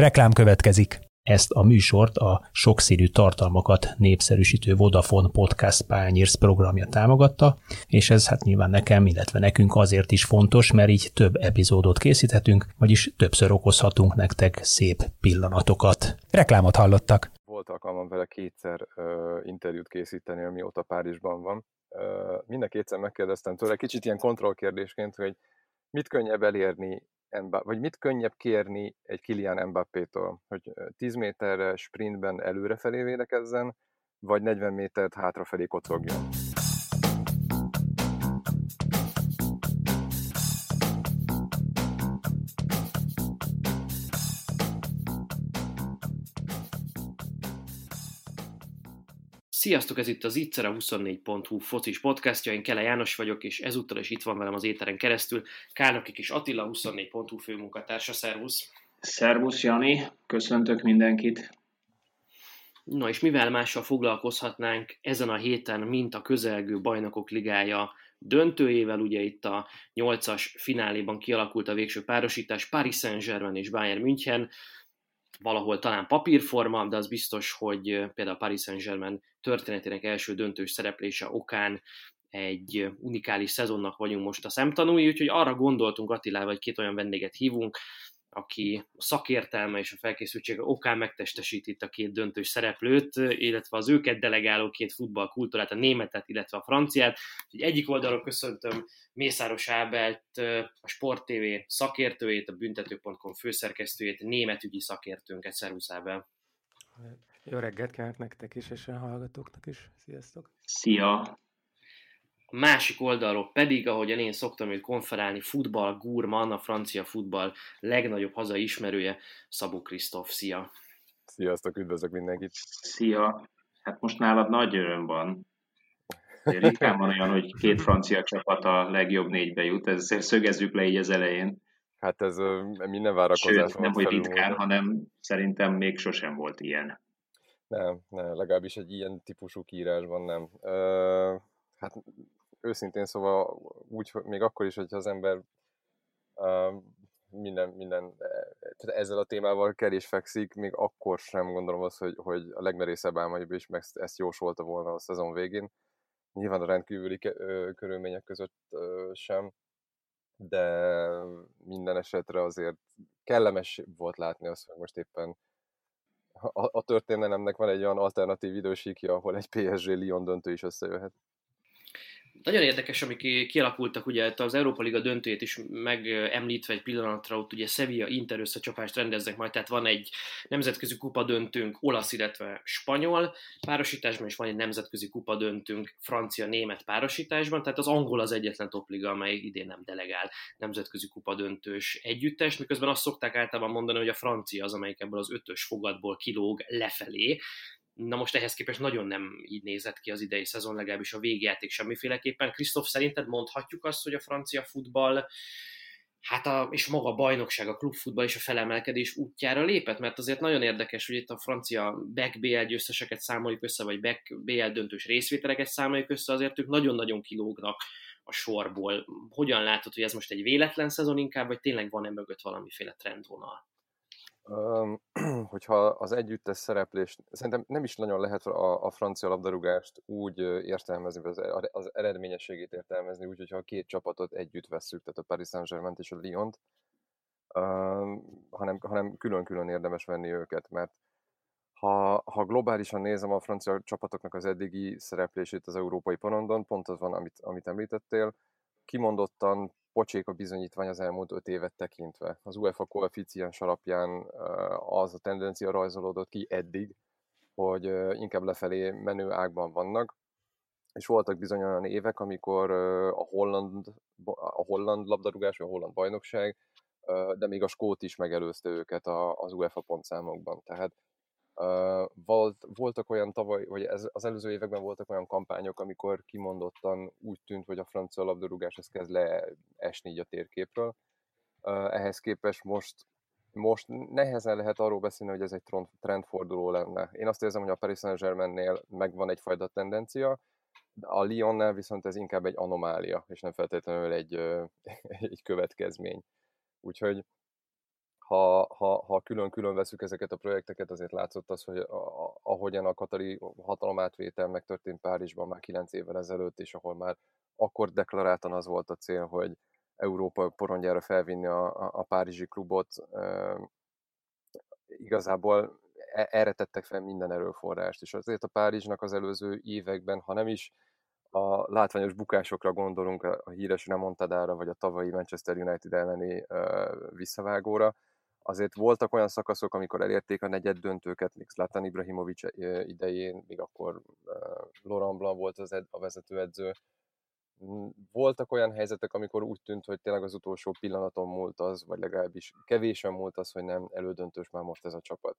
Reklám következik. Ezt a műsort a sokszínű tartalmakat népszerűsítő Vodafone Podcast Pányérsz programja támogatta, és ez hát nyilván nekem, illetve nekünk azért is fontos, mert így több epizódot készíthetünk, vagyis többször okozhatunk nektek szép pillanatokat. Reklámot hallottak. Volt alkalmam vele kétszer uh, interjút készíteni, amióta Párizsban van. Uh, minden kétszer megkérdeztem tőle, kicsit ilyen kontrollkérdésként, hogy mit könnyebb elérni Mbappé, vagy mit könnyebb kérni egy Kilian Mbappé-tól, hogy 10 méterre sprintben előrefelé védekezzen, vagy 40 métert hátrafelé kocogjon. Sziasztok, ez itt az Ittszer a 24.hu focis podcastja, én Kele János vagyok, és ezúttal is itt van velem az éteren keresztül Kálnoki kis Attila, 24.hu főmunkatársa, szervusz! Szervusz Jani, köszöntök mindenkit! Na és mivel mással foglalkozhatnánk ezen a héten, mint a közelgő bajnokok ligája döntőjével, ugye itt a nyolcas fináléban kialakult a végső párosítás, Paris Saint-Germain és Bayern München, valahol talán papírforma, de az biztos, hogy például Paris Saint-Germain történetének első döntős szereplése okán egy unikális szezonnak vagyunk most a szemtanúi, úgyhogy arra gondoltunk Attilával, hogy két olyan vendéget hívunk, aki a szakértelme és a felkészültsége okán megtestesít itt a két döntős szereplőt, illetve az őket delegáló két futballkultúrát, a németet, illetve a franciát. Úgyhogy egyik oldalról köszöntöm Mészáros Ábelt, a Sport TV szakértőjét, a büntető.com főszerkesztőjét, németügyi szakértőnket. Szervusz Ábel! Jó reggelt kívánok nektek is, és a hallgatóknak is. Sziasztok! Szia! A másik oldalról pedig, ahogyan én szoktam őt konferálni, futball gurman, a francia futball legnagyobb hazai ismerője, Szabó Krisztóf. Szia! Sziasztok, üdvözlök mindenkit! Szia! Hát most nálad nagy öröm van. Ritkán van olyan, hogy két francia csapat a legjobb négybe jut, ezért szögezzük le így az elején. Hát ez minden várakozás. Sőt, nem hogy ritkán, hanem szerintem még sosem volt ilyen. Nem, nem, legalábbis egy ilyen típusú kiírásban nem. Uh, hát őszintén szóval úgy, még akkor is, hogyha az ember uh, minden, minden tehát ezzel a témával kell és fekszik, még akkor sem gondolom azt, hogy, hogy a legmerészebb álmaibb is meg ezt jósolta volna a szezon végén. Nyilván a rendkívüli körülmények között sem, de minden esetre azért kellemes volt látni azt, hogy most éppen a, a történelemnek van egy olyan alternatív idősíkja, ahol egy PSG-Lyon döntő is összejöhet. Nagyon érdekes, amik kialakultak, ugye az Európa Liga döntőjét is megemlítve egy pillanatra, ott ugye Sevilla Inter összecsapást rendeznek majd, tehát van egy nemzetközi kupa döntőnk olasz, illetve spanyol párosításban, és van egy nemzetközi kupa döntőnk francia-német párosításban, tehát az angol az egyetlen topliga, amely idén nem delegál nemzetközi kupa döntős együttes, miközben azt szokták általában mondani, hogy a francia az, amelyik ebből az ötös fogadból kilóg lefelé, Na most ehhez képest nagyon nem így nézett ki az idei szezon, legalábbis a végjáték semmiféleképpen. Krisztof, szerinted mondhatjuk azt, hogy a francia futball hát a, és maga a bajnokság, a klubfutball és a felemelkedés útjára lépett, mert azért nagyon érdekes, hogy itt a francia back BL győzteseket számoljuk össze, vagy back BL döntős részvételeket számoljuk össze, azért ők nagyon-nagyon kilógnak a sorból. Hogyan látod, hogy ez most egy véletlen szezon inkább, vagy tényleg van-e mögött valamiféle trendvonal? hogyha az együttes szereplés, szerintem nem is nagyon lehet a, a francia labdarúgást úgy értelmezni, az, az eredményességét értelmezni, úgy, hogyha a két csapatot együtt vesszük, tehát a Paris Saint-Germain és a Lyon-t, hanem, hanem külön-külön érdemes venni őket, mert ha, ha globálisan nézem a francia csapatoknak az eddigi szereplését az európai porondon, pont az van, amit, amit említettél, kimondottan pocsék a bizonyítvány az elmúlt öt évet tekintve. Az UEFA koeficiens alapján az a tendencia rajzolódott ki eddig, hogy inkább lefelé menő ágban vannak, és voltak bizony olyan évek, amikor a holland, a holland labdarúgás, vagy a holland bajnokság, de még a skót is megelőzte őket az UEFA pontszámokban. Tehát volt, voltak olyan tavaly, vagy ez, az előző években voltak olyan kampányok, amikor kimondottan úgy tűnt, hogy a francia labdarúgás ez kezd leesni így a térképről. Ehhez képest most, most nehezen lehet arról beszélni, hogy ez egy trendforduló lenne. Én azt érzem, hogy a Paris Saint-Germainnél megvan egyfajta tendencia, a Lyonnál viszont ez inkább egy anomália, és nem feltétlenül egy, egy következmény. Úgyhogy ha, ha, ha külön-külön veszük ezeket a projekteket, azért látszott az, hogy a, a, ahogyan a katari hatalomátvétel megtörtént Párizsban már 9 évvel ezelőtt, és ahol már akkor deklaráltan az volt a cél, hogy Európa porondjára felvinni a, a, a párizsi klubot, e, igazából erre tettek fel minden erőforrást, és azért a Párizsnak az előző években, ha nem is a látványos bukásokra gondolunk, a híres Remontadára, vagy a tavalyi Manchester United elleni uh, visszavágóra, azért voltak olyan szakaszok, amikor elérték a negyed döntőket, még Zlatan Ibrahimovic idején, még akkor Laurent Blanc volt az ed- a vezetőedző. Voltak olyan helyzetek, amikor úgy tűnt, hogy tényleg az utolsó pillanaton múlt az, vagy legalábbis kevésen múlt az, hogy nem elődöntős már most ez a csapat.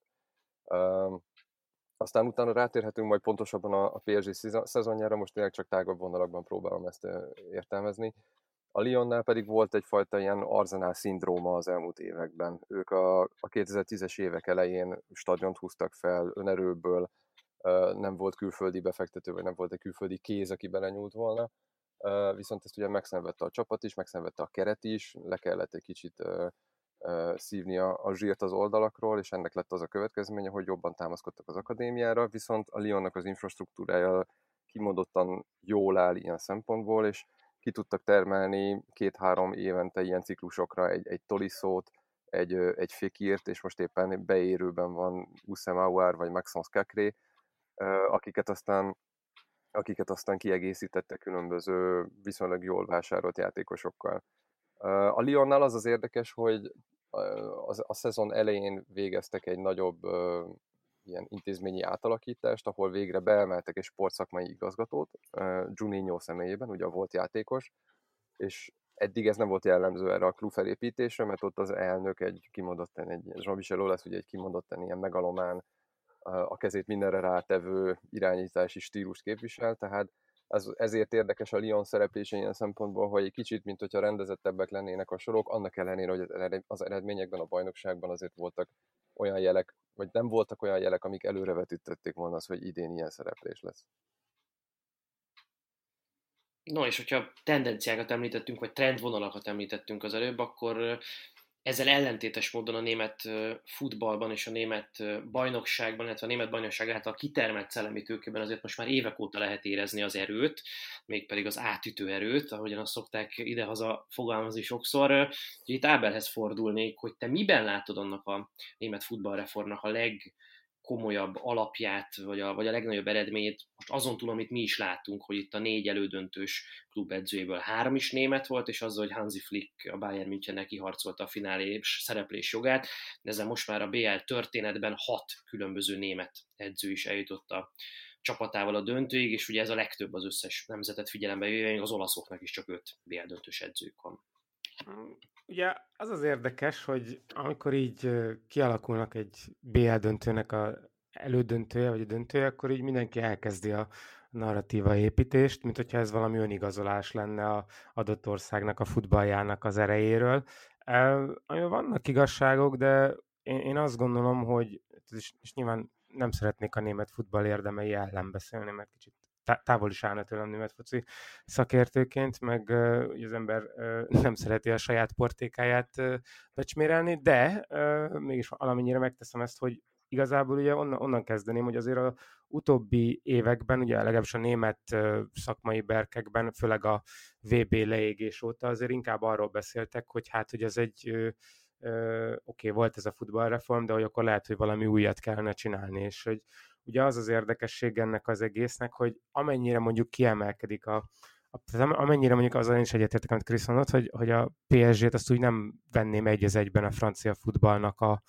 Aztán utána rátérhetünk majd pontosabban a, a PSG szezonjára, most tényleg csak tágabb vonalakban próbálom ezt értelmezni. A Lyonnál pedig volt egyfajta ilyen arzenál szindróma az elmúlt években. Ők a, a 2010-es évek elején stadiont húztak fel önerőből, nem volt külföldi befektető, vagy nem volt egy külföldi kéz, aki belenyúlt volna. Viszont ezt ugye megszenvedte a csapat is, megszenvedte a keret is, le kellett egy kicsit szívni a, a zsírt az oldalakról, és ennek lett az a következménye, hogy jobban támaszkodtak az akadémiára, viszont a Lyonnak az infrastruktúrája kimondottan jól áll ilyen szempontból, és ki tudtak termelni két-három évente ilyen ciklusokra egy, egy Toliszót, egy, egy Fekírt, és most éppen beérőben van Uszem Aouar vagy Maxence Kakré, akiket aztán akiket aztán kiegészítette különböző viszonylag jól vásárolt játékosokkal. A Lyonnál az az érdekes, hogy a, a szezon elején végeztek egy nagyobb ilyen intézményi átalakítást, ahol végre beemeltek egy sportszakmai igazgatót, Juninho személyében, ugye volt játékos, és eddig ez nem volt jellemző erre a klub felépítésre, mert ott az elnök egy kimondottan, egy Jean-Michel lesz ugye egy kimondottan ilyen megalomán, a kezét mindenre rátevő irányítási stílust képvisel, tehát ez, ezért érdekes a Lyon szereplése ilyen szempontból, hogy egy kicsit, mint hogyha rendezettebbek lennének a sorok, annak ellenére, hogy az eredményekben a bajnokságban azért voltak olyan jelek, vagy nem voltak olyan jelek, amik előrevetítették volna az, hogy idén ilyen szereplés lesz. No, és hogyha tendenciákat említettünk, vagy trendvonalakat említettünk az előbb, akkor ezzel ellentétes módon a német futballban és a német bajnokságban, illetve a német bajnokság által kitermelt szellemi tőkében azért most már évek óta lehet érezni az erőt, mégpedig az átütő erőt, ahogyan azt szokták idehaza fogalmazni sokszor. Itt Ábelhez fordulnék, hogy te miben látod annak a német futballreformnak a leg komolyabb alapját, vagy a, vagy a legnagyobb eredményét, most azon túl, amit mi is látunk, hogy itt a négy elődöntős klubedzőjéből három is német volt, és azzal, hogy Hansi Flick a Bayern Münchennek kiharcolta a finálés szereplés jogát, de ezzel most már a BL történetben hat különböző német edző is eljutott a csapatával a döntőig, és ugye ez a legtöbb az összes nemzetet figyelembe véve, az olaszoknak is csak öt BL döntős edzők van. Ugye az az érdekes, hogy amikor így kialakulnak egy BL döntőnek a elődöntője, vagy a döntője, akkor így mindenki elkezdi a narratíva építést, mint hogyha ez valami önigazolás lenne a adott országnak a futballjának az erejéről. Amivel vannak igazságok, de én, én azt gondolom, hogy és, és nyilván nem szeretnék a német futball érdemei ellen beszélni, mert kicsit távol is állna tőlem német foci szakértőként, meg uh, az ember nem szereti a saját portékáját becsmérelni, de mégis valamennyire megteszem ezt, hogy igazából ugye onnan, onnan kezdeném, hogy azért a utóbbi években, ugye legalábbis a német szakmai berkekben, főleg a VB leégés óta azért inkább arról beszéltek, hogy hát, hogy ez egy oké, okay, volt ez a futballreform, de hogy akkor lehet, hogy valami újat kellene csinálni, és hogy ugye az az érdekesség ennek az egésznek, hogy amennyire mondjuk kiemelkedik a, a amennyire mondjuk azzal én is egyetértek, amit Krisz mondott, hogy, hogy a PSG-t azt úgy nem venném egy az egyben a francia futballnak a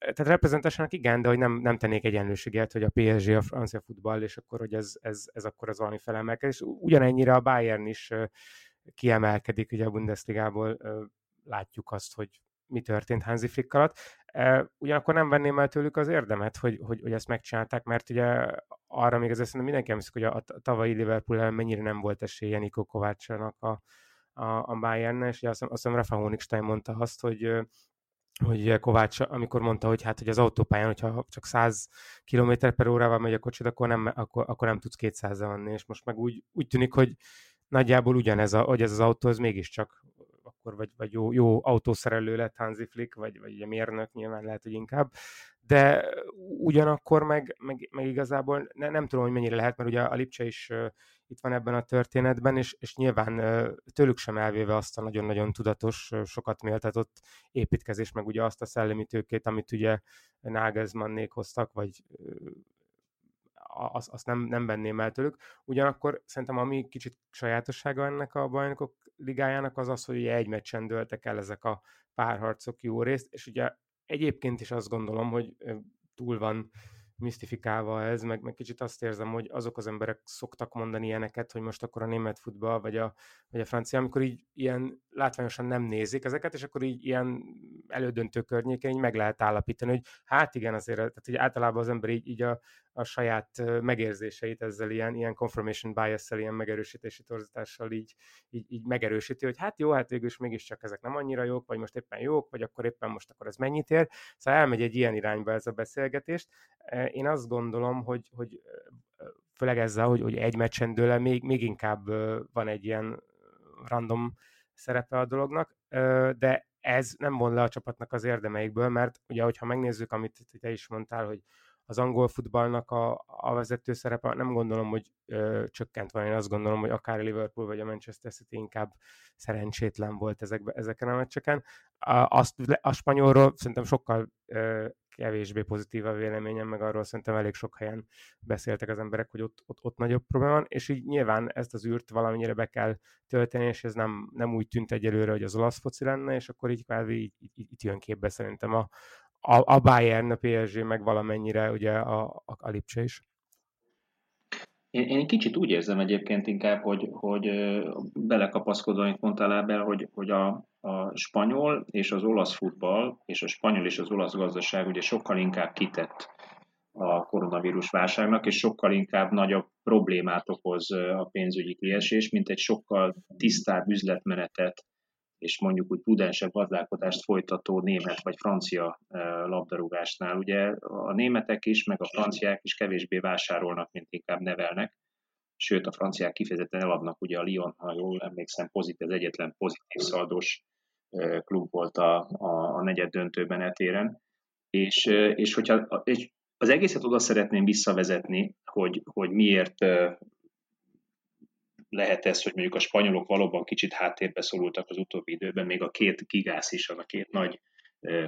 tehát reprezentásának igen, de hogy nem, nem tennék egyenlőséget, hogy a PSG a francia futball, és akkor, hogy ez, ez, ez akkor az valami felemelkedés. Ugyanennyire a Bayern is kiemelkedik, ugye a Bundesligából látjuk azt, hogy mi történt Hansi Flick alatt. Ugyanakkor nem venném el tőlük az érdemet, hogy, hogy, hogy ezt megcsinálták, mert ugye arra még azért szerintem mindenki emlékszik, hogy a, tavalyi Liverpool mennyire nem volt esélye Niko Kovácsának a, a, a bayern és azt, azt hiszem Rafa Honigstein mondta azt, hogy hogy Kovács, amikor mondta, hogy hát hogy az autópályán, hogyha csak 100 km per órával megy a kocsid, akkor nem, akkor, akkor nem tudsz 200 menni, és most meg úgy, úgy tűnik, hogy nagyjából ugyanez, a, hogy ez az autó, ez mégiscsak akkor vagy, vagy jó, jó autószerelő lett Hansi Flick, vagy, vagy ugye mérnök nyilván lehet, hogy inkább, de ugyanakkor meg, meg, meg igazából ne, nem tudom, hogy mennyire lehet, mert ugye a Lipcse is uh, itt van ebben a történetben, és, és nyilván uh, tőlük sem elvéve azt a nagyon-nagyon tudatos, uh, sokat méltatott építkezés, meg ugye azt a szellemi tőkét, amit ugye Nagelsmannék hoztak, vagy azt, azt nem, nem venném el tőlük. Ugyanakkor szerintem ami kicsit sajátossága ennek a bajnokok ligájának az az, hogy ugye egy meccsen dőltek el ezek a párharcok jó részt, és ugye egyébként is azt gondolom, hogy túl van misztifikálva ez, meg, meg kicsit azt érzem, hogy azok az emberek szoktak mondani ilyeneket, hogy most akkor a német futball, vagy a, vagy a francia, amikor így ilyen látványosan nem nézik ezeket, és akkor így ilyen elődöntő környéken így meg lehet állapítani, hogy hát igen, azért, tehát így általában az ember így, így a, a saját megérzéseit ezzel ilyen, ilyen confirmation bias-szel, ilyen megerősítési torzítással így, így, így megerősíti, hogy hát jó, hát végül is mégiscsak ezek nem annyira jók, vagy most éppen jók, vagy akkor éppen most akkor ez mennyit ér. Szóval elmegy egy ilyen irányba ez a beszélgetést. Én azt gondolom, hogy, hogy főleg ezzel, hogy, hogy egy meccsen dőle, még, még inkább van egy ilyen random szerepe a dolognak, de ez nem von le a csapatnak az érdemeikből, mert ugye, hogyha megnézzük, amit te is mondtál, hogy az angol futballnak a, a vezető szerepe, nem gondolom, hogy ö, csökkent van, én azt gondolom, hogy akár a Liverpool vagy a Manchester City inkább szerencsétlen volt ezekbe, ezeken a meccseken. A, azt, a spanyolról szerintem sokkal ö, kevésbé pozitív a véleményem, meg arról szerintem elég sok helyen beszéltek az emberek, hogy ott, ott, ott nagyobb probléma van, és így nyilván ezt az űrt valamennyire be kell tölteni, és ez nem, nem úgy tűnt egyelőre, hogy az olasz foci lenne, és akkor így kvázi így, így, így jön képbe szerintem a, a, a Bayern, a PSG, meg valamennyire ugye a, a, a Lipcse is. Én, én kicsit úgy érzem egyébként inkább, hogy, hogy belekapaszkodva, amit mondtál ebben, hogy, hogy a, a spanyol és az olasz futball, és a spanyol és az olasz gazdaság ugye sokkal inkább kitett a koronavírus válságnak, és sokkal inkább nagyobb problémát okoz a pénzügyi kiesés, mint egy sokkal tisztább üzletmenetet és mondjuk úgy prudensebb gazdálkodást folytató német vagy francia labdarúgásnál. Ugye a németek is, meg a franciák is kevésbé vásárolnak, mint inkább nevelnek, sőt a franciák kifejezetten eladnak, ugye a Lyon, ha jól emlékszem, pozitív, az egyetlen pozitív szaldós klub volt a, a, a negyed döntőben etéren, és, és hogyha és az egészet oda szeretném visszavezetni, hogy, hogy miért lehet ez, hogy mondjuk a spanyolok valóban kicsit háttérbe szorultak az utóbbi időben, még a két gigász is, az a két nagy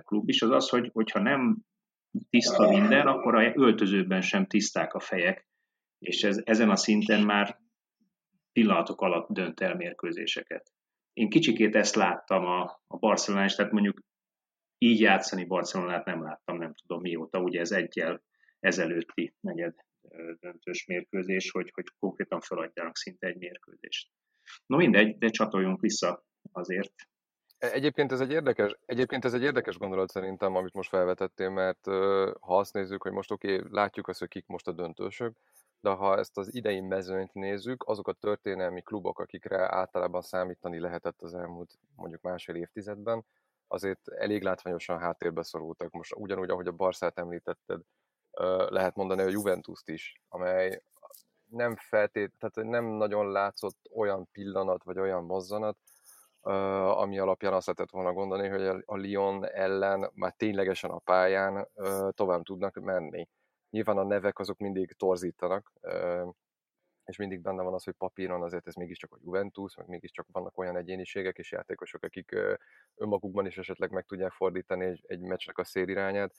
klub is, az az, hogy, hogyha nem tiszta minden, akkor a öltözőben sem tiszták a fejek, és ez, ezen a szinten már pillanatok alatt dönt el mérkőzéseket. Én kicsikét ezt láttam a, a Barcelonán, és tehát mondjuk így játszani Barcelonát nem láttam, nem tudom mióta, ugye ez egyel ezelőtti negyed döntős mérkőzés, hogy, hogy konkrétan feladjanak szinte egy mérkőzést. No mindegy, de csatoljunk vissza azért. E, egyébként ez egy érdekes, egyébként ez egy érdekes gondolat szerintem, amit most felvetettél, mert ha azt nézzük, hogy most oké, okay, látjuk azt, hogy kik most a döntősök, de ha ezt az idei mezőnyt nézzük, azok a történelmi klubok, akikre általában számítani lehetett az elmúlt mondjuk másfél évtizedben, azért elég látványosan háttérbe szorultak. Most ugyanúgy, ahogy a Barszát említetted, lehet mondani a Juventus-t is, amely nem feltét, tehát nem nagyon látszott olyan pillanat, vagy olyan mozzanat, ami alapján azt lehetett volna gondolni, hogy a Lyon ellen már ténylegesen a pályán tovább tudnak menni. Nyilván a nevek azok mindig torzítanak, és mindig benne van az, hogy papíron azért ez mégiscsak a Juventus, meg mégiscsak vannak olyan egyéniségek és játékosok, akik önmagukban is esetleg meg tudják fordítani egy, meccsnek a szérirányát,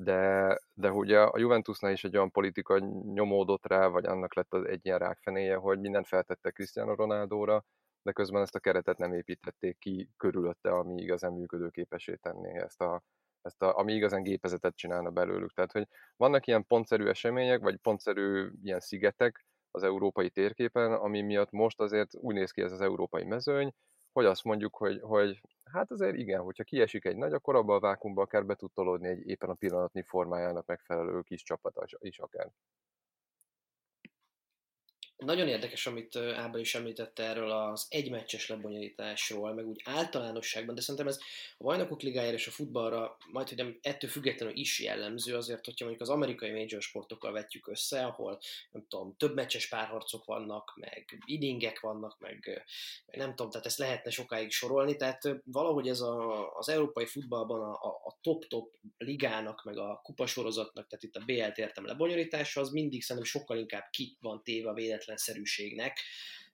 de, de ugye a Juventusnál is egy olyan politika nyomódott rá, vagy annak lett az egy ilyen rákfenéje, hogy mindent feltette Cristiano Ronaldóra, de közben ezt a keretet nem építették ki körülötte, ami igazán működőképesé tenné ezt a, ezt a, ami igazán gépezetet csinálna belőlük. Tehát, hogy vannak ilyen pontszerű események, vagy pontszerű ilyen szigetek az európai térképen, ami miatt most azért úgy néz ki ez az európai mezőny, hogy azt mondjuk, hogy, hogy hát azért igen, hogyha kiesik egy nagy, akkor abban a vákumban akár be tud tolódni egy éppen a pillanatnyi formájának megfelelő kis csapat is akár. Nagyon érdekes, amit Ábel is említette erről az egymeccses lebonyolításról, meg úgy általánosságban, de szerintem ez a bajnokok ligájára és a futballra majd, hogy nem ettől függetlenül is jellemző, azért, hogyha mondjuk az amerikai major sportokkal vetjük össze, ahol nem tudom, több meccses párharcok vannak, meg idingek vannak, meg, meg nem tudom, tehát ezt lehetne sokáig sorolni, tehát valahogy ez a, az európai futballban a, a top-top ligának, meg a kupasorozatnak, tehát itt a BL-t értem lebonyolítása, az mindig szerintem sokkal inkább ki van téve véletlen véletlenszerűségnek,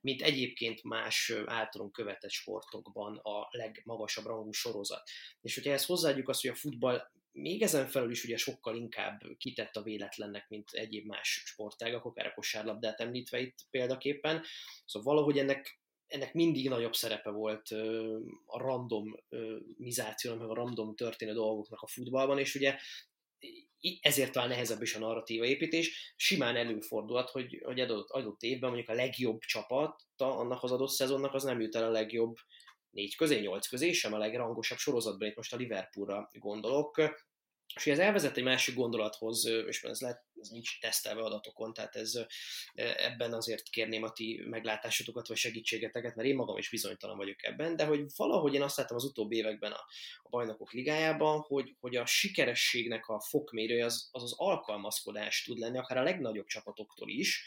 mint egyébként más általunk követett sportokban a legmagasabb rangú sorozat. És hogyha ezt hozzáadjuk azt, hogy a futball még ezen felül is ugye sokkal inkább kitett a véletlennek, mint egyéb más sportágak, akár a kosárlabdát említve itt példaképpen. Szóval valahogy ennek ennek mindig nagyobb szerepe volt a random mizáció, meg a random történő dolgoknak a futballban, és ugye ezért talán nehezebb is a narratíva építés. Simán előfordulhat, hogy, hogy adott, adott évben mondjuk a legjobb csapat annak az adott szezonnak az nem jut el a legjobb négy közé, nyolc közé, sem a legrangosabb sorozatban, itt most a Liverpoolra gondolok, és ez elvezet egy másik gondolathoz, és ez, lehet, ez nincs tesztelve adatokon, tehát ez, ebben azért kérném a ti meglátásotokat vagy segítségeteket, mert én magam is bizonytalan vagyok ebben, de hogy valahogy én azt láttam az utóbbi években a, a bajnokok ligájában, hogy, hogy a sikerességnek a fokmérője az, az az alkalmazkodás tud lenni, akár a legnagyobb csapatoktól is,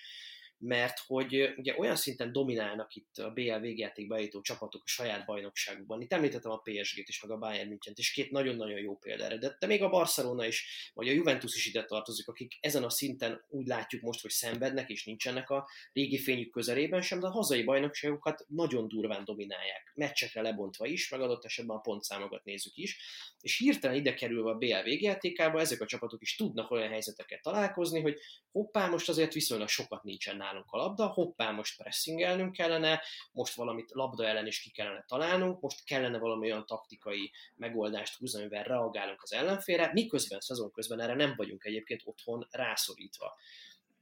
mert hogy ugye olyan szinten dominálnak itt a BL végjátékba bejutó csapatok a saját bajnokságukban. Itt említettem a PSG-t is, meg a Bayern münchen és két nagyon-nagyon jó példára, de, de még a Barcelona is, vagy a Juventus is ide tartozik, akik ezen a szinten úgy látjuk most, hogy szenvednek, és nincsenek a régi fényük közelében sem, de a hazai bajnokságokat nagyon durván dominálják, meccsekre lebontva is, meg adott esetben a pontszámokat nézzük is, és hirtelen ide kerülve a BL végjátékába ezek a csapatok is tudnak olyan helyzeteket találkozni, hogy hoppá, most azért viszonylag sokat nincsen nálunk a labda, hoppá, most pressingelnünk kellene, most valamit labda ellen is ki kellene találnunk, most kellene valami olyan taktikai megoldást húzni, amivel reagálunk az ellenfélre, miközben szezon közben erre nem vagyunk egyébként otthon rászorítva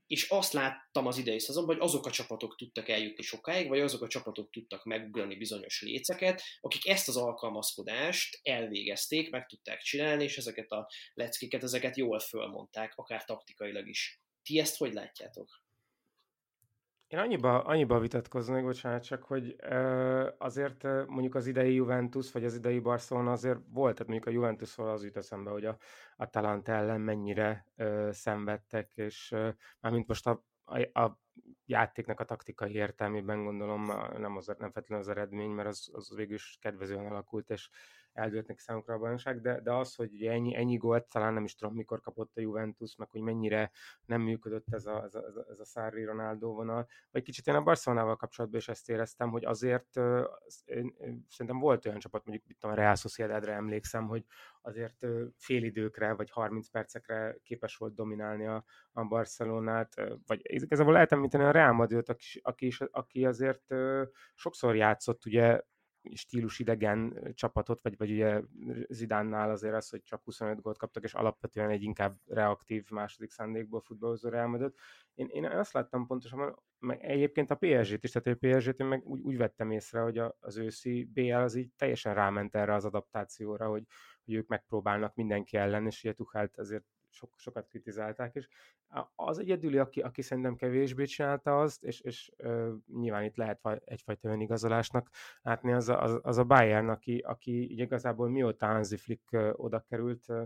és azt láttam az idei szezonban, hogy azok a csapatok tudtak eljutni sokáig, vagy azok a csapatok tudtak megugrani bizonyos léceket, akik ezt az alkalmazkodást elvégezték, meg tudták csinálni, és ezeket a leckéket, ezeket jól fölmondták, akár taktikailag is. Ti ezt hogy látjátok? Én annyiba, annyiba vitatkoznék, bocsánat, csak hogy ö, azért mondjuk az idei Juventus, vagy az idei Barcelona azért volt, tehát mondjuk a Juventusról az jut eszembe, hogy a, a Talent ellen mennyire ö, szenvedtek, és ö, mármint most a, a, a játéknak a taktikai értelmében gondolom, nem, az, nem feltétlenül az eredmény, mert az, az végül is kedvezően alakult, és eldőlt neki számukra a bajnokság, de, de az, hogy ennyi, ennyi gólt, talán nem is tudom, mikor kapott a Juventus, meg hogy mennyire nem működött ez a, ez a, ez a, Sarri Ronaldo vonal, vagy kicsit én a Barcelonával kapcsolatban is ezt éreztem, hogy azért szerintem volt olyan csapat, mondjuk itt a Real Sociedadra emlékszem, hogy azért félidőkre vagy 30 percekre képes volt dominálni a, a Barcelonát, vagy igazából lehet említeni a Real Madrid, aki, aki, aki azért sokszor játszott ugye stílus idegen csapatot, vagy, vagy ugye Zidánnál azért az, hogy csak 25 gólt kaptak, és alapvetően egy inkább reaktív második szándékból futballozó Real Én, én azt láttam pontosan, meg egyébként a PSG-t is, tehát a PSG-t én meg úgy, úgy vettem észre, hogy az őszi BL az így teljesen ráment erre az adaptációra, hogy, hogy ők megpróbálnak mindenki ellen, és ugye Tuchelt azért sok, sokat kritizálták, és az egyedüli, aki, aki szerintem kevésbé csinálta azt, és, és uh, nyilván itt lehet egyfajta önigazolásnak látni, az a, az, az a Bayern, aki, aki igazából mióta Hansi Flick uh, oda került, uh,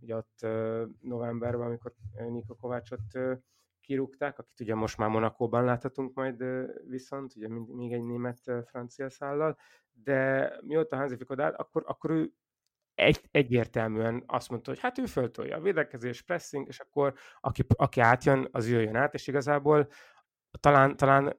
ugye ott uh, novemberben, amikor Niko Kovácsot uh, kirúgták, akit ugye most már Monakóban láthatunk majd viszont, ugye még egy német-francia szállal, de mióta Hansi Flick oda akkor, akkor ő egy, egyértelműen azt mondta, hogy hát ő föltolja a védekezés, pressing, és akkor aki, aki átjön, az jöjjön át, és igazából talán, talán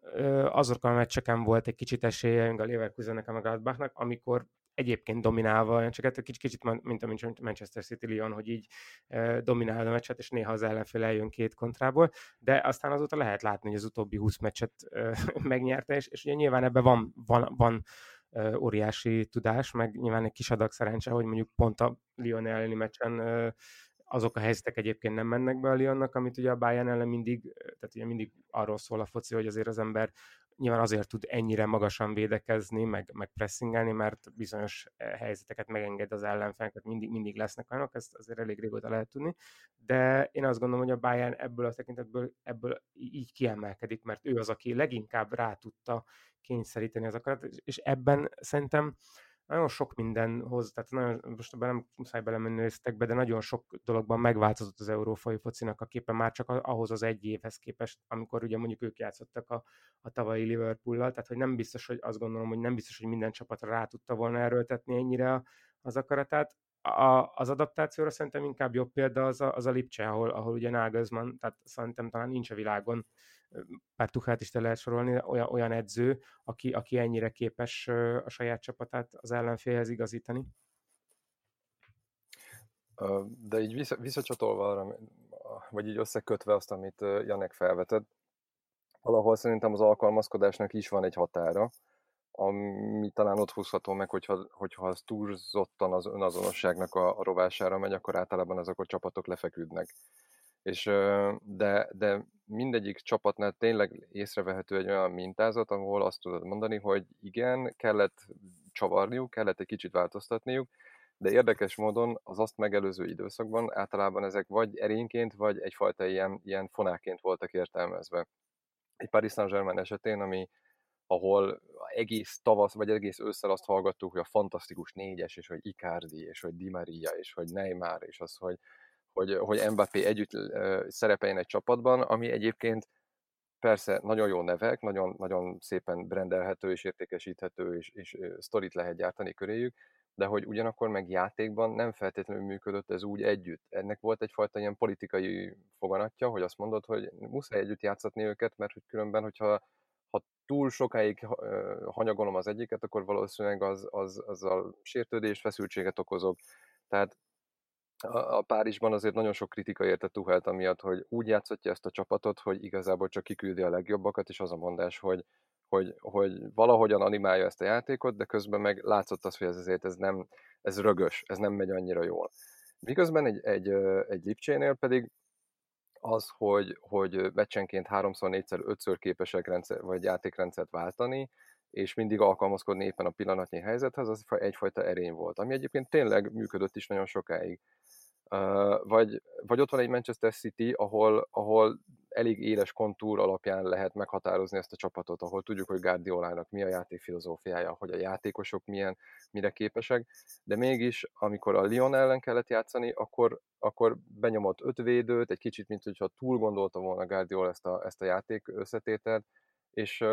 azokon a meccseken volt egy kicsit esélye a Leverkusennek, a Gladbachnak, amikor egyébként dominálva, csak egy kicsit, kicsit mint a Manchester City Lyon, hogy így e, dominál a meccset, és néha az ellenfél eljön két kontrából, de aztán azóta lehet látni, hogy az utóbbi 20 meccset megnyerte, és, és ugye nyilván ebben van, van, van óriási tudás, meg nyilván egy kis adag szerencse, hogy mondjuk pont a Lyon elleni meccsen azok a helyzetek egyébként nem mennek be a Lyonnak, amit ugye a Bayern ellen mindig, tehát ugye mindig arról szól a foci, hogy azért az ember nyilván azért tud ennyire magasan védekezni, meg, meg pressingelni, mert bizonyos helyzeteket megenged az ellenfélnek, mindig, mindig lesznek olyanok, ezt azért elég régóta lehet tudni, de én azt gondolom, hogy a Bayern ebből a tekintetből ebből így kiemelkedik, mert ő az, aki leginkább rá tudta kényszeríteni az akarat, és ebben szerintem nagyon sok minden hoz, tehát nagyon, most ebben nem muszáj belemenni részletekbe, de nagyon sok dologban megváltozott az eurófai focinak a képe már csak ahhoz az egy évhez képest, amikor ugye mondjuk ők játszottak a, a tavalyi Liverpool-lal, tehát hogy nem biztos, hogy azt gondolom, hogy nem biztos, hogy minden csapatra rá tudta volna erőltetni ennyire az akaratát. A, az adaptációra szerintem inkább jobb példa az a, az a Lipcse, ahol, ahol ugye Nagelsmann, tehát szerintem talán nincs a világon pár Tuchát is te lehet sorolni, olyan, olyan edző, aki, aki ennyire képes a saját csapatát az ellenfélhez igazítani. De így vissza, visszacsatolva arra, vagy így összekötve azt, amit Janek felvetett, valahol szerintem az alkalmazkodásnak is van egy határa, ami talán ott húzható meg, hogyha, hogyha az túlzottan az önazonosságnak a, a rovására megy, akkor általában azok a csapatok lefeküdnek és de, de mindegyik csapatnál tényleg észrevehető egy olyan mintázat, ahol azt tudod mondani, hogy igen, kellett csavarniuk, kellett egy kicsit változtatniuk, de érdekes módon az azt megelőző időszakban általában ezek vagy erényként, vagy egyfajta ilyen, ilyen fonáként voltak értelmezve. Egy Paris Saint-Germain esetén, ami, ahol egész tavasz, vagy egész ősszel azt hallgattuk, hogy a fantasztikus négyes, és hogy Icardi, és hogy Di Maria, és hogy Neymar, és az, hogy hogy, hogy Mbappé együtt szerepeljen egy csapatban, ami egyébként persze nagyon jó nevek, nagyon, nagyon szépen brendelhető és értékesíthető, és, és sztorit lehet gyártani köréjük, de hogy ugyanakkor meg játékban nem feltétlenül működött ez úgy együtt. Ennek volt egyfajta ilyen politikai foganatja, hogy azt mondod, hogy muszáj együtt játszatni őket, mert hogy különben, hogyha ha túl sokáig hanyagolom az egyiket, akkor valószínűleg az, az, azzal sértődés, feszültséget okozok. Tehát a, Párizsban azért nagyon sok kritika érte Tuhelt amiatt, hogy úgy játszotja ezt a csapatot, hogy igazából csak kiküldi a legjobbakat, és az a mondás, hogy, hogy, hogy valahogyan animálja ezt a játékot, de közben meg látszott az, hogy ez azért ez nem, ez rögös, ez nem megy annyira jól. Miközben egy, egy, egy Lipcsénél pedig az, hogy, hogy meccsenként háromszor, négyszer, ötször képesek rendszer, vagy játékrendszert váltani, és mindig alkalmazkodni éppen a pillanatnyi helyzethez, az egyfajta erény volt, ami egyébként tényleg működött is nagyon sokáig. Vagy, vagy ott van egy Manchester City, ahol, ahol elég éles kontúr alapján lehet meghatározni ezt a csapatot, ahol tudjuk, hogy Guardiolának mi a játék filozófiája, hogy a játékosok milyen, mire képesek, de mégis, amikor a Lyon ellen kellett játszani, akkor, akkor benyomott öt védőt, egy kicsit, mint hogyha túl gondolta volna Guardiola ezt a, ezt a játék összetételt, és,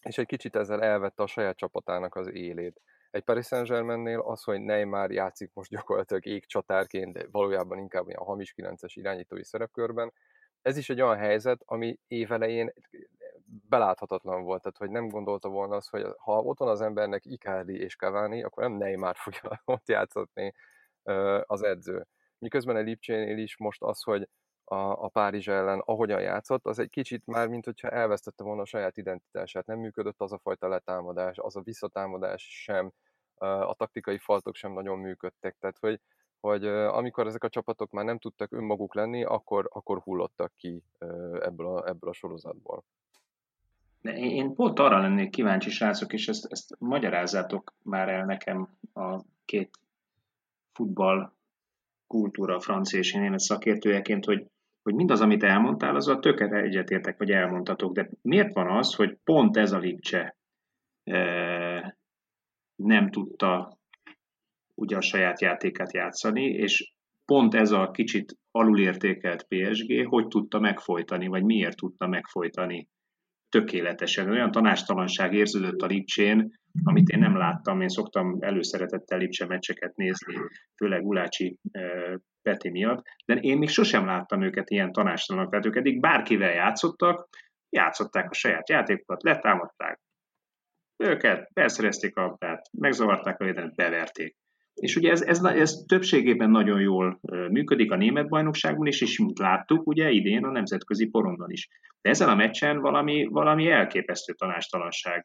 és egy kicsit ezzel elvette a saját csapatának az élét. Egy Paris Saint-Germainnél az, hogy Neymar játszik most gyakorlatilag égcsatárként, de valójában inkább olyan hamis 9-es irányítói szerepkörben, ez is egy olyan helyzet, ami évelején beláthatatlan volt, tehát hogy nem gondolta volna az, hogy ha ott van az embernek Icardi és Cavani, akkor nem Neymar fogja ott játszatni az edző. Miközben a Lipcsénél is most az, hogy a, a Párizs ellen, ahogyan játszott, az egy kicsit már, mint hogyha elvesztette volna a saját identitását. Nem működött az a fajta letámadás, az a visszatámadás sem, a taktikai faltok sem nagyon működtek. Tehát, hogy, hogy amikor ezek a csapatok már nem tudtak önmaguk lenni, akkor, akkor hullottak ki ebből a, ebből a sorozatból. De én pont arra lennék kíváncsi, srácok, és ezt, ezt magyarázzátok már el nekem a két futball kultúra francia és német szakértőjeként, hogy hogy mindaz, amit elmondtál, a töket egyetértek, vagy elmondhatok, de miért van az, hogy pont ez a Lipcse nem tudta ugye a saját játékát játszani, és pont ez a kicsit alulértékelt PSG, hogy tudta megfojtani, vagy miért tudta megfojtani tökéletesen. Olyan tanástalanság érződött a Lipcsén, amit én nem láttam. Én szoktam előszeretettel Lipcse meccseket nézni, főleg Ulácsi Peti miatt, de én még sosem láttam őket ilyen tanástalanok. Tehát ők eddig bárkivel játszottak, játszották a saját játékokat, letámadták őket, felszerezték a labdát, megzavarták a védelmet, beverték. És ugye ez, ez, ez többségében nagyon jól működik a német bajnokságban is, és mint láttuk, ugye idén a nemzetközi porondon is. De ezen a meccsen valami, valami elképesztő tanástalanság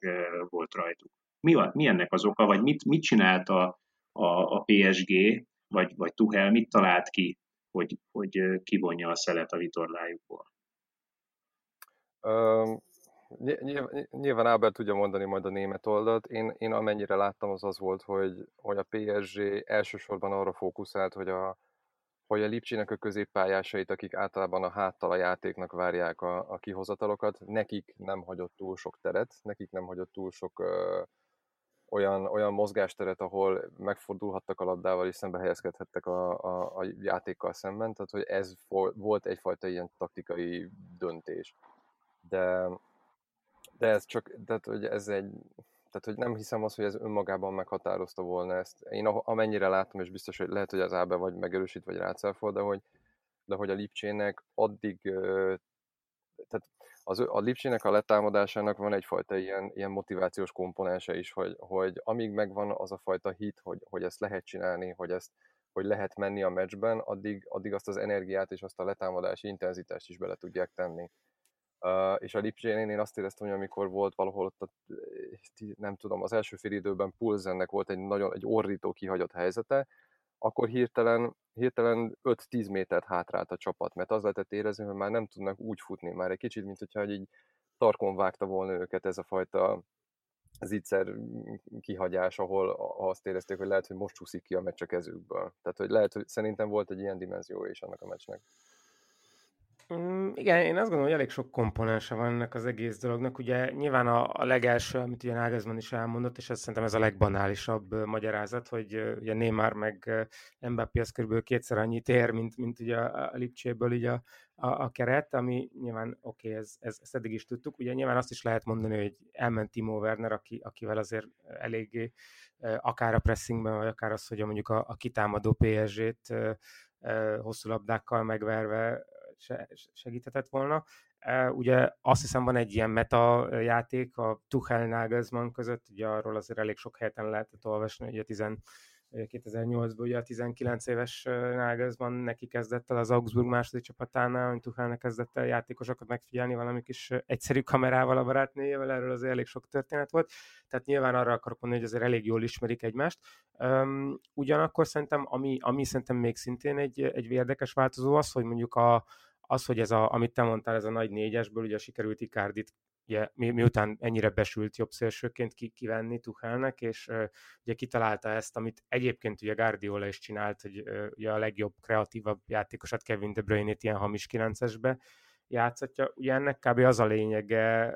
volt rajtuk. Mi, mi ennek az oka, vagy mit, mit csinált a, a, a PSG, vagy, vagy Tuhel mit talált ki, hogy, hogy kivonja a szelet a vitorlájukból? Um, nyilván, nyilván Ábel tudja mondani majd a német oldalt. Én, én amennyire láttam, az az volt, hogy, hogy a PSG elsősorban arra fókuszált, hogy a, hogy a Lipcsének a középpályásait, akik általában a háttal a játéknak várják a, a kihozatalokat, nekik nem hagyott túl sok teret, nekik nem hagyott túl sok ö, olyan, olyan mozgásteret, ahol megfordulhattak a labdával és szembe helyezkedhettek a, a, a játékkal szemben, tehát hogy ez volt egyfajta ilyen taktikai döntés. De, de ez csak, tehát hogy ez egy, tehát hogy nem hiszem azt, hogy ez önmagában meghatározta volna ezt. Én amennyire látom, és biztos, hogy lehet, hogy az Ábe vagy megerősít, vagy rácáfol, de hogy, de hogy a Lipcsének addig, tehát az, a Lipcsének a letámadásának van egyfajta ilyen, ilyen motivációs komponense is, hogy, hogy amíg megvan az a fajta hit, hogy, hogy ezt lehet csinálni, hogy ezt hogy lehet menni a meccsben, addig, addig azt az energiát és azt a letámadási intenzitást is bele tudják tenni. Uh, és a Lipcsénél én azt éreztem, hogy amikor volt valahol ott, a, nem tudom, az első fél időben Pulzennek volt egy nagyon egy orrító kihagyott helyzete, akkor hirtelen, hirtelen 5-10 métert hátrált a csapat, mert az lehetett érezni, hogy már nem tudnak úgy futni, már egy kicsit, mint hogyha egy tarkon vágta volna őket ez a fajta zicser kihagyás, ahol azt érezték, hogy lehet, hogy most csúszik ki a meccs a kezükből. Tehát, hogy lehet, hogy szerintem volt egy ilyen dimenzió is annak a meccsnek. Mm, igen, én azt gondolom, hogy elég sok komponense van ennek az egész dolognak. Ugye nyilván a, a legelső, amit ugye Nagelsmann is elmondott, és ez szerintem ez a legbanálisabb uh, magyarázat, hogy uh, ugye Neymar meg uh, Mbappé az kb. kétszer annyit ér, mint, mint ugye a, a Lipcséből ugye a, a, a keret, ami nyilván oké, okay, ez, ez, ezt eddig is tudtuk. Ugye nyilván azt is lehet mondani, hogy elment Timo Werner, aki, akivel azért eléggé akár a pressingben, vagy akár az, hogy mondjuk a, a kitámadó PSG-t hosszú labdákkal megverve segíthetett volna. Ugye azt hiszem van egy ilyen meta játék a Tuchel Nagelsmann között, ugye arról azért elég sok helyeten lehetett olvasni, ugye 10, 2008-ban ugye a 19 éves Nagelsmann neki kezdett el az Augsburg második csapatánál, hogy Tuchelnek kezdett el játékosokat megfigyelni valami kis egyszerű kamerával a barátnéjével, erről azért elég sok történet volt, tehát nyilván arra akarok mondani, hogy azért elég jól ismerik egymást. Um, ugyanakkor szerintem, ami, ami szerintem még szintén egy, egy érdekes változó az, hogy mondjuk a, az, hogy ez a, amit te mondtál, ez a nagy négyesből ugye sikerült Icardit ugye, mi, miután ennyire besült jobb szélsőként ki, kivenni Tuchelnek, és uh, ugye kitalálta ezt, amit egyébként ugye Guardiola is csinált, hogy uh, ugye a legjobb, kreatívabb játékosat Kevin De Bruyne-t ilyen hamis 9-esbe játszatja. Ugye ennek kb. az a lényege,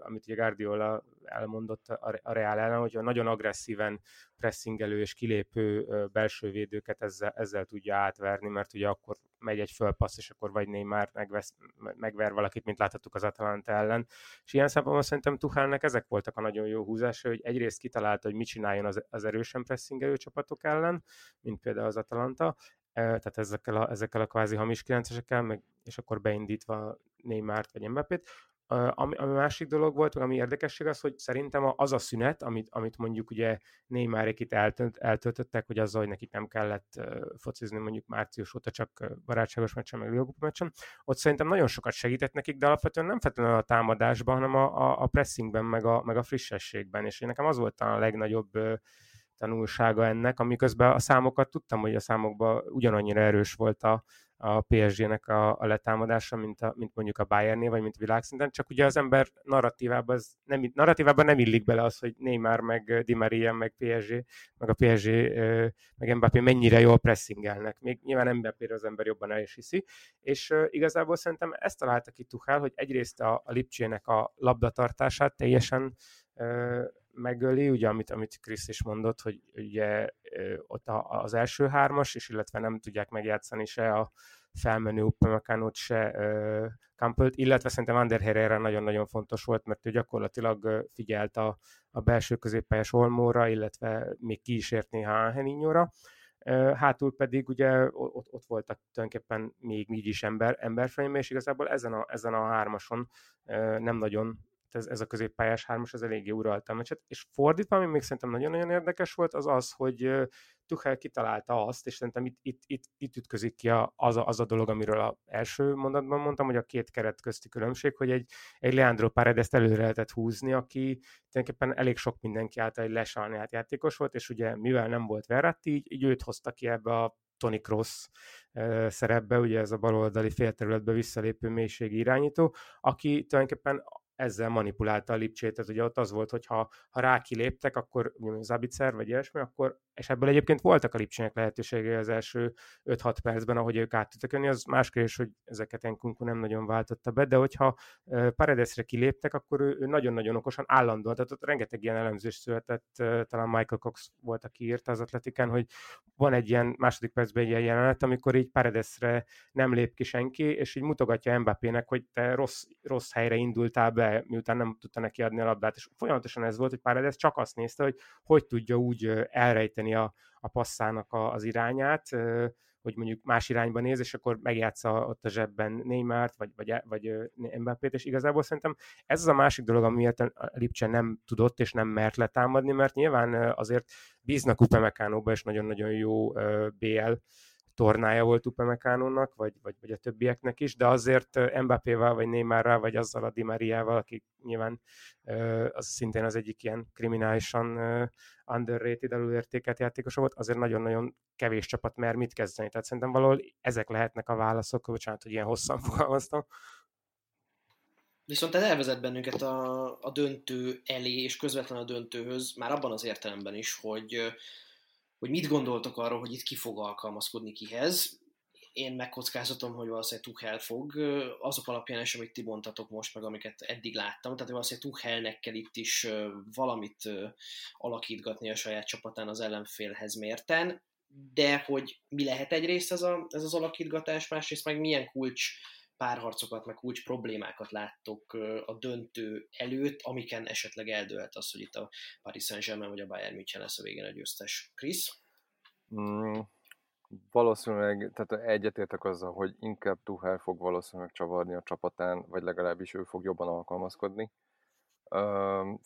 amit ugye Guardiola elmondott a, a Real ellen, hogy nagyon agresszíven pressingelő és kilépő belső védőket ezzel, ezzel tudja átverni, mert ugye akkor megy egy fölpassz, és akkor vagy Neymar megvesz, megver valakit, mint láthattuk az Atalanta ellen. És ilyen szempontból szerintem Tuchelnek ezek voltak a nagyon jó húzása, hogy egyrészt kitalálta, hogy mit csináljon az, az erősen pressingelő csapatok ellen, mint például az Atalanta, tehát ezekkel a, ezekkel a kvázi hamis kilencesekkel, meg, és akkor beindítva Neymart vagy Mbappét. Ami, ami másik dolog volt, ami érdekesség az, hogy szerintem az a szünet, amit, amit mondjuk ugye Neymarék itt eltönt, eltöltöttek, hogy azzal, hogy nekik nem kellett focizni mondjuk március óta csak barátságos meccsen, meg Ligakupa meccsen, ott szerintem nagyon sokat segített nekik, de alapvetően nem feltétlenül a támadásban, hanem a, a, a pressingben, meg a, meg a frissességben, és nekem az volt a legnagyobb tanulsága ennek, amiközben a számokat tudtam, hogy a számokban ugyanannyira erős volt a, a PSG-nek a, a letámadása, mint, a, mint mondjuk a Bayernnél, vagy mint világszinten, csak ugye az ember narratívában, az nem, narratívában nem illik bele az, hogy Neymar, meg Di Maria, meg PSG, meg a PSG, meg Mbappé mennyire jól pressingelnek. Még nyilván mbappé az ember jobban el is hiszi, és igazából szerintem ezt találta ki Tuchel, hogy egyrészt a, a Lipcsének a labdatartását teljesen megöli, ugye amit, amit Krisz is mondott, hogy ugye ott az első hármas, és illetve nem tudják megjátszani se a felmenő Upamecánót, se uh, Campbell-t, illetve szerintem Ander Herrera nagyon-nagyon fontos volt, mert ő gyakorlatilag figyelt a, a belső középpályás Olmóra, illetve még ki is ért néha Áheninyóra. Hátul pedig ugye ott, ott voltak tulajdonképpen még így is ember, emberframe, és igazából ezen a, ezen a hármason nem nagyon ez, ez a középpályás hármas, ez eléggé uralta a meccset. És fordítva, ami még szerintem nagyon-nagyon érdekes volt, az az, hogy Tuchel kitalálta azt, és szerintem itt, itt, itt, itt ütközik ki az, a, az a dolog, amiről az első mondatban mondtam, hogy a két keret közti különbség, hogy egy, egy Leandro Paredes előre lehetett húzni, aki tulajdonképpen elég sok mindenki által egy lesalni játékos volt, és ugye mivel nem volt Verratti, így, így őt hozta ki ebbe a Tony Cross szerepbe, ugye ez a baloldali félterületbe visszalépő mélységi irányító, aki tulajdonképpen ezzel manipulálta a Lipcsét, tehát ugye ott az volt, hogy ha, ha rá kiléptek, akkor Zabicer vagy ilyesmi, akkor és ebből egyébként voltak a Lipcsének lehetőségei az első 5-6 percben, ahogy ők át tudtak jönni, az más kérdés, hogy ezeket Enkunku nem nagyon váltotta be, de hogyha Paredesre kiléptek, akkor ő, ő nagyon-nagyon okosan állandóan, tehát ott rengeteg ilyen elemzés született, talán Michael Cox volt, aki írta az atletikán, hogy van egy ilyen második percben egy ilyen jelenet, amikor így Paredesre nem lép ki senki, és így mutogatja Mbappének, hogy te rossz, rossz helyre indultál be, miután nem tudta neki adni a labdát, és folyamatosan ez volt, hogy Paredes csak azt nézte, hogy hogy tudja úgy elrejteni a, a passzának a, az irányát, hogy mondjuk más irányba néz, és akkor megjátsza ott a zsebben Neymart, vagy, vagy, vagy Mbappét, és igazából szerintem ez az a másik dolog, amiért a Lipcse nem tudott és nem mert letámadni, mert nyilván azért bíznak Upamecánóba, és nagyon-nagyon jó BL tornája volt Upamecánónak, vagy, vagy, vagy a többieknek is, de azért Mbappéval, vagy Neymarral, vagy azzal a Di Mariával, aki nyilván az szintén az egyik ilyen kriminálisan underrated, előértékelt játékos volt, azért nagyon-nagyon kevés csapat mer mit kezdeni. Tehát szerintem valahol ezek lehetnek a válaszok, bocsánat, hogy ilyen hosszan fogalmaztam. Viszont ez elvezet bennünket a, a döntő elé, és közvetlen a döntőhöz, már abban az értelemben is, hogy hogy mit gondoltok arról, hogy itt ki fog alkalmazkodni kihez. Én megkockáztatom, hogy valószínűleg Tuchel fog, azok alapján is, amit ti mondtatok most, meg amiket eddig láttam, tehát valószínűleg Tuchelnek kell itt is valamit alakítgatni a saját csapatán az ellenfélhez mérten, de hogy mi lehet egyrészt ez, a, ez az alakítgatás, másrészt meg milyen kulcs párharcokat, meg kulcs problémákat láttok a döntő előtt, amiken esetleg eldőlt az, hogy itt a Paris Saint-Germain vagy a Bayern München lesz a végén a győztes. Chris? Mm, valószínűleg, tehát egyetértek azzal, hogy inkább Tuchel fog valószínűleg csavarni a csapatán, vagy legalábbis ő fog jobban alkalmazkodni.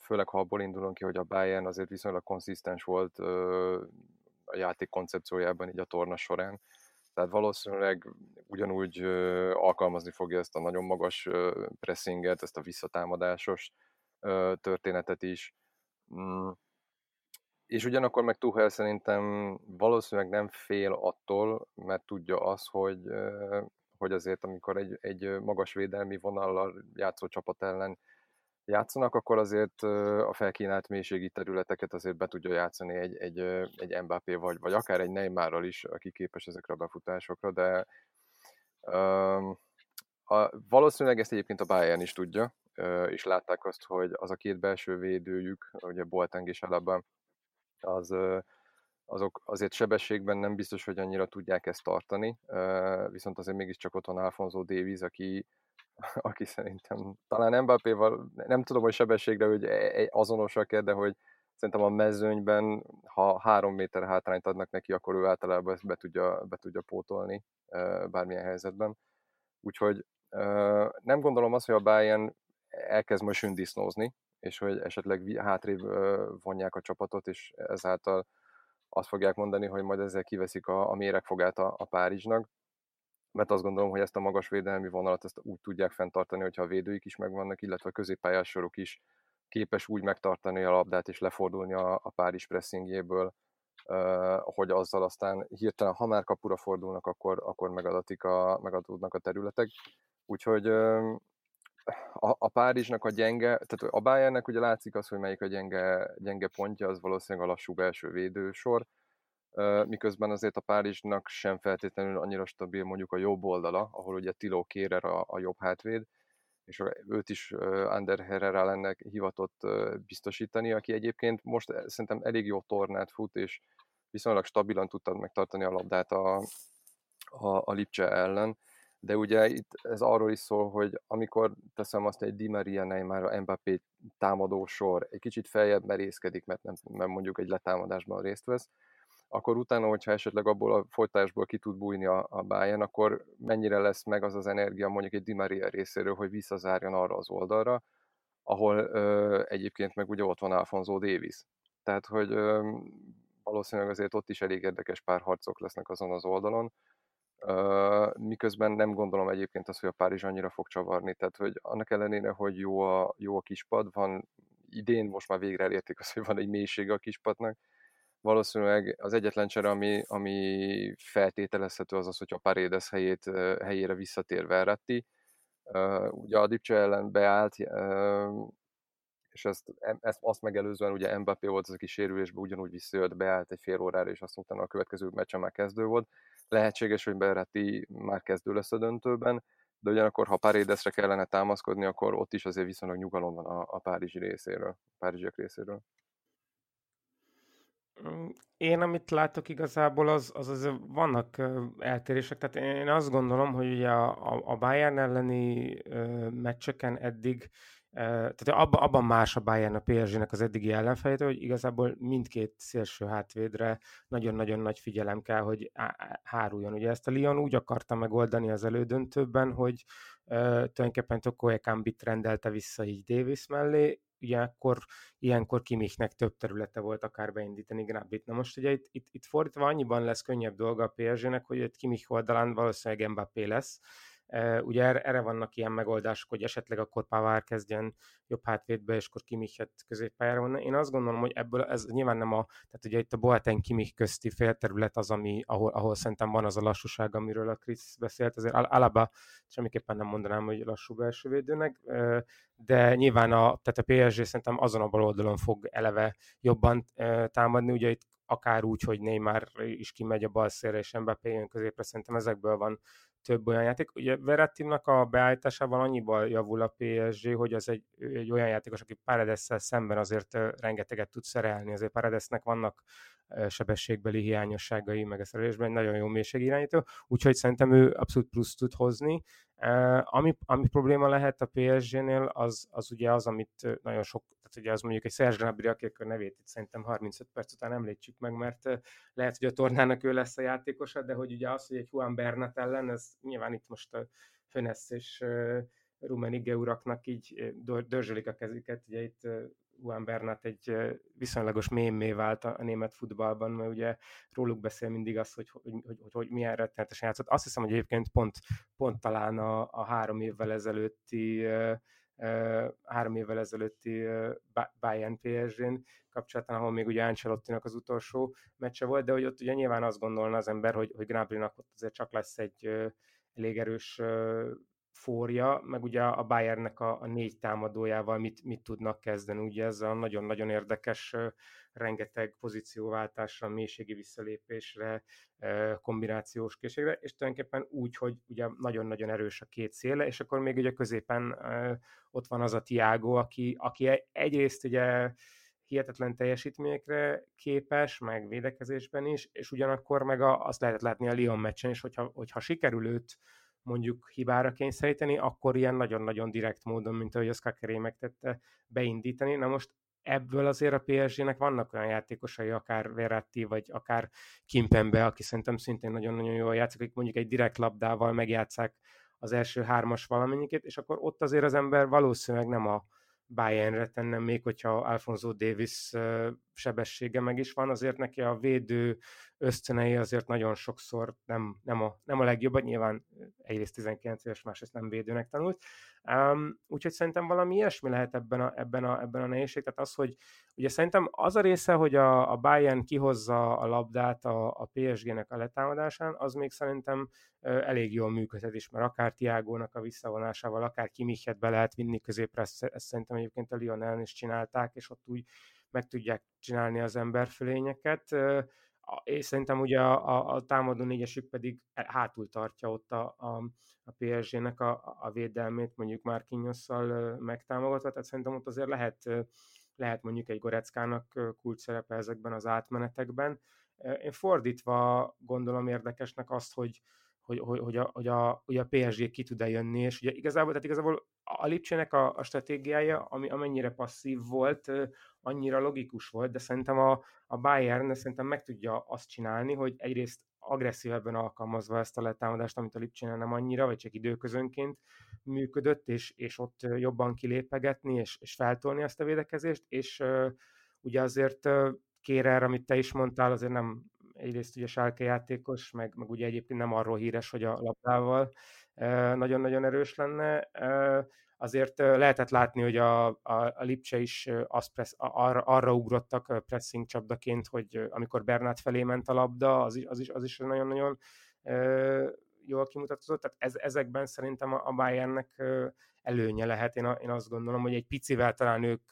Főleg, ha abból indulunk ki, hogy a Bayern azért viszonylag konszisztens volt a játék koncepciójában így a torna során tehát valószínűleg ugyanúgy alkalmazni fogja ezt a nagyon magas pressinget, ezt a visszatámadásos történetet is. Mm. És ugyanakkor meg Tuchel szerintem valószínűleg nem fél attól, mert tudja az, hogy, hogy azért amikor egy, egy magas védelmi vonallal játszó csapat ellen játszanak, akkor azért a felkínált mélységi területeket azért be tudja játszani egy, egy, egy Mbappé vagy, vagy akár egy Neymarral is, aki képes ezekre a befutásokra, de um, a, valószínűleg ezt egyébként a Bayern is tudja, és látták azt, hogy az a két belső védőjük, ugye Boltang és Alaba, az, azok azért sebességben nem biztos, hogy annyira tudják ezt tartani, viszont azért mégiscsak ott van Alfonso Davies, aki, aki szerintem talán Mbappéval, nem tudom, hogy sebességre, hogy azonosak-e, de hogy szerintem a mezőnyben, ha három méter hátrányt adnak neki, akkor ő általában ezt be tudja, be tudja pótolni bármilyen helyzetben. Úgyhogy nem gondolom azt, hogy a Bayern elkezd most sündisznózni, és hogy esetleg hátrébb vonják a csapatot, és ezáltal azt fogják mondani, hogy majd ezzel kiveszik a, a méregfogát a, a Párizsnak mert azt gondolom, hogy ezt a magas védelmi vonalat ezt úgy tudják fenntartani, hogyha a védőik is megvannak, illetve a középpályás sorok is képes úgy megtartani a labdát és lefordulni a, a Párizs pressingjéből, hogy azzal aztán hirtelen, ha már kapura fordulnak, akkor, akkor megadatik a, megadódnak a területek. Úgyhogy a, a Párizsnak a gyenge, tehát a Bayernnek ugye látszik az, hogy melyik a gyenge, gyenge pontja, az valószínűleg a lassú belső védősor, miközben azért a Párizsnak sem feltétlenül annyira stabil mondjuk a jobb oldala, ahol ugye Tilo Kérer a, a jobb hátvéd, és őt is Ander Herrera lenne hivatott biztosítani, aki egyébként most szerintem elég jó tornát fut, és viszonylag stabilan tudtad megtartani a labdát a, a, a Lipcse ellen, de ugye itt ez arról is szól, hogy amikor teszem azt egy Di Maria Neymar, a Mbappé támadó sor egy kicsit feljebb merészkedik, mert, nem, mert mondjuk egy letámadásban részt vesz, akkor utána, hogyha esetleg abból a folytásból ki tud bújni a, a Bayern, akkor mennyire lesz meg az az energia mondjuk egy Di Maria részéről, hogy visszazárjon arra az oldalra, ahol ö, egyébként meg ugye ott van Alfonso Davis. Tehát, hogy ö, valószínűleg azért ott is elég érdekes párharcok lesznek azon az oldalon, ö, miközben nem gondolom egyébként azt, hogy a Párizs annyira fog csavarni, tehát, hogy annak ellenére, hogy jó a, jó a kispad, van idén most már végre elérték azt, hogy van egy mélysége a kispadnak, valószínűleg az egyetlen csere, ami, ami feltételezhető az az, hogy a Paredes helyét, helyére visszatér Verratti. Ugye a Dipcse ellen beállt, és ezt, ezt azt megelőzően ugye Mbappé volt az, aki sérülésbe ugyanúgy visszajött, beállt egy fél órára, és azt mondta, a következő meccsen már kezdő volt. Lehetséges, hogy Berretti már kezdő lesz a döntőben, de ugyanakkor, ha Paredesre kellene támaszkodni, akkor ott is azért viszonylag nyugalom van a, a Párizsi részéről, a párizsiak részéről. Én, amit látok igazából, az, az, az vannak eltérések. Tehát én azt gondolom, hogy ugye a, a Bayern elleni meccseken eddig tehát abban, abban más a Bayern a PSG-nek az eddigi ellenfejtő, hogy igazából mindkét szélső hátvédre nagyon-nagyon nagy figyelem kell, hogy háruljon. Ugye ezt a Lyon úgy akarta megoldani az elődöntőben, hogy tulajdonképpen Toko Ekambit rendelte vissza így Davis mellé, ugye akkor ilyenkor Kimichnek több területe volt akár beindítani Gnabryt. Na most ugye itt, itt, itt fordítva annyiban lesz könnyebb dolga a PSG-nek, hogy itt Kimich oldalán valószínűleg Mbappé lesz, Ugye erre vannak ilyen megoldások, hogy esetleg akkor Pavár kezdjen jobb hátvédbe, és akkor Kimichet középpályára van. Én azt gondolom, hogy ebből ez nyilván nem a, tehát ugye itt a Boateng Kimich közti félterület az, ami, ahol, ahol szerintem van az a lassúság, amiről a Krisz beszélt, azért Alaba semmiképpen nem mondanám, hogy lassú belső védőnek, de nyilván a, tehát a PSG szerintem azon a bal oldalon fog eleve jobban támadni, ugye itt akár úgy, hogy Neymar is kimegy a bal szélre, és Mbappé jön középre, szerintem ezekből van több olyan játék. Ugye Verettinak a beállításával annyiban javul a PSG, hogy az egy, egy olyan játékos, aki paredes szemben azért rengeteget tud szerelni. Azért Paredesnek vannak sebességbeli hiányosságai, meg a szerelésben egy nagyon jó mélységirányító, úgyhogy szerintem ő abszolút plusz tud hozni. Ami, ami probléma lehet a PSG-nél, az, az ugye az, amit nagyon sok, tehát ugye az mondjuk egy Serge Gnabry, aki a nevét itt szerintem 35 perc után említsük meg, mert lehet, hogy a tornának ő lesz a játékosa, de hogy ugye az, hogy egy Juan Bernat ellen, ez nyilván itt most a Fönesz és Rumenige uraknak így dörzsölik a kezüket, ugye itt Juan Bernat egy viszonylagos mémé vált a, német futballban, mert ugye róluk beszél mindig az, hogy, hogy, hogy, hogy, hogy milyen rettenetesen játszott. Azt hiszem, hogy egyébként pont, pont talán a, a három évvel ezelőtti három évvel ezelőtti Bayern PSG-n kapcsolatban, ahol még ugye Ancelottinak az utolsó meccse volt, de hogy ott ugye nyilván azt gondolna az ember, hogy, hogy Gnabrynak ott azért csak lesz egy elég erős fória, meg ugye a Bayernnek a, a négy támadójával mit, mit tudnak kezdeni. Ugye ez a nagyon-nagyon érdekes rengeteg pozícióváltásra, mélységi visszalépésre, kombinációs készségre, és tulajdonképpen úgy, hogy ugye nagyon-nagyon erős a két széle, és akkor még ugye középen ott van az a Tiago, aki, aki egyrészt ugye hihetetlen teljesítményekre képes, meg védekezésben is, és ugyanakkor meg a, azt lehet látni a Lyon meccsen is, hogyha, hogyha sikerül őt mondjuk hibára kényszeríteni, akkor ilyen nagyon-nagyon direkt módon, mint ahogy az Kakeré megtette, beindítani. Na most ebből azért a PSG-nek vannak olyan játékosai, akár Verratti, vagy akár Kimpembe, aki szerintem szintén nagyon-nagyon jól játszik, akik mondjuk egy direkt labdával megjátszák az első hármas valamennyikét, és akkor ott azért az ember valószínűleg nem a Bayernre tennem, még hogyha Alfonso Davis sebessége meg is van, azért neki a védő ösztönei azért nagyon sokszor nem, nem, a, nem a legjobb, nyilván egyrészt 19 éves, másrészt nem védőnek tanult. Um, úgyhogy szerintem valami ilyesmi lehet ebben a, ebben a, ebben a nehézség. Tehát az, hogy ugye szerintem az a része, hogy a, a Bayern kihozza a labdát a, a PSG-nek a letámadásán, az még szerintem elég jól működhet is, mert akár Tiágónak a visszavonásával, akár Kimichet be lehet vinni középre, ezt, ezt szerintem egyébként a Lyon ellen is csinálták, és ott úgy meg tudják csinálni az emberfölényeket. És szerintem ugye a, a, a támadó négyesük pedig hátul tartja ott a, a, a PSG-nek a, a védelmét, mondjuk Marquinhos-szal megtámogatva, tehát szerintem ott azért lehet, lehet mondjuk egy Goreckának kulcs szerepe ezekben az átmenetekben. Én fordítva gondolom érdekesnek azt, hogy, hogy, hogy, hogy, a, hogy, a, hogy a PSG ki tud-e jönni, és ugye igazából, tehát igazából a Lipcsének a, a stratégiája, ami amennyire passzív volt, annyira logikus volt, de szerintem a, a Bayern szerintem meg tudja azt csinálni, hogy egyrészt agresszívebben alkalmazva ezt a letámadást, amit a Lipcsénél nem annyira, vagy csak időközönként működött, és, és ott jobban kilépegetni, és, és feltolni ezt a védekezést, és ugye azért uh, Kérer, amit te is mondtál, azért nem egyrészt ugye sálke játékos, meg, meg ugye egyébként nem arról híres, hogy a labdával nagyon-nagyon erős lenne. Azért lehetett látni, hogy a, a, a Lipcse is az pressz, arra, arra ugrottak pressing csapdaként, hogy amikor Bernát felé ment a labda, az is, az is, az is nagyon-nagyon jól kimutatkozott, tehát ez, ezekben szerintem a, a Bayernnek előnye lehet. Én, a, én azt gondolom, hogy egy picivel talán ők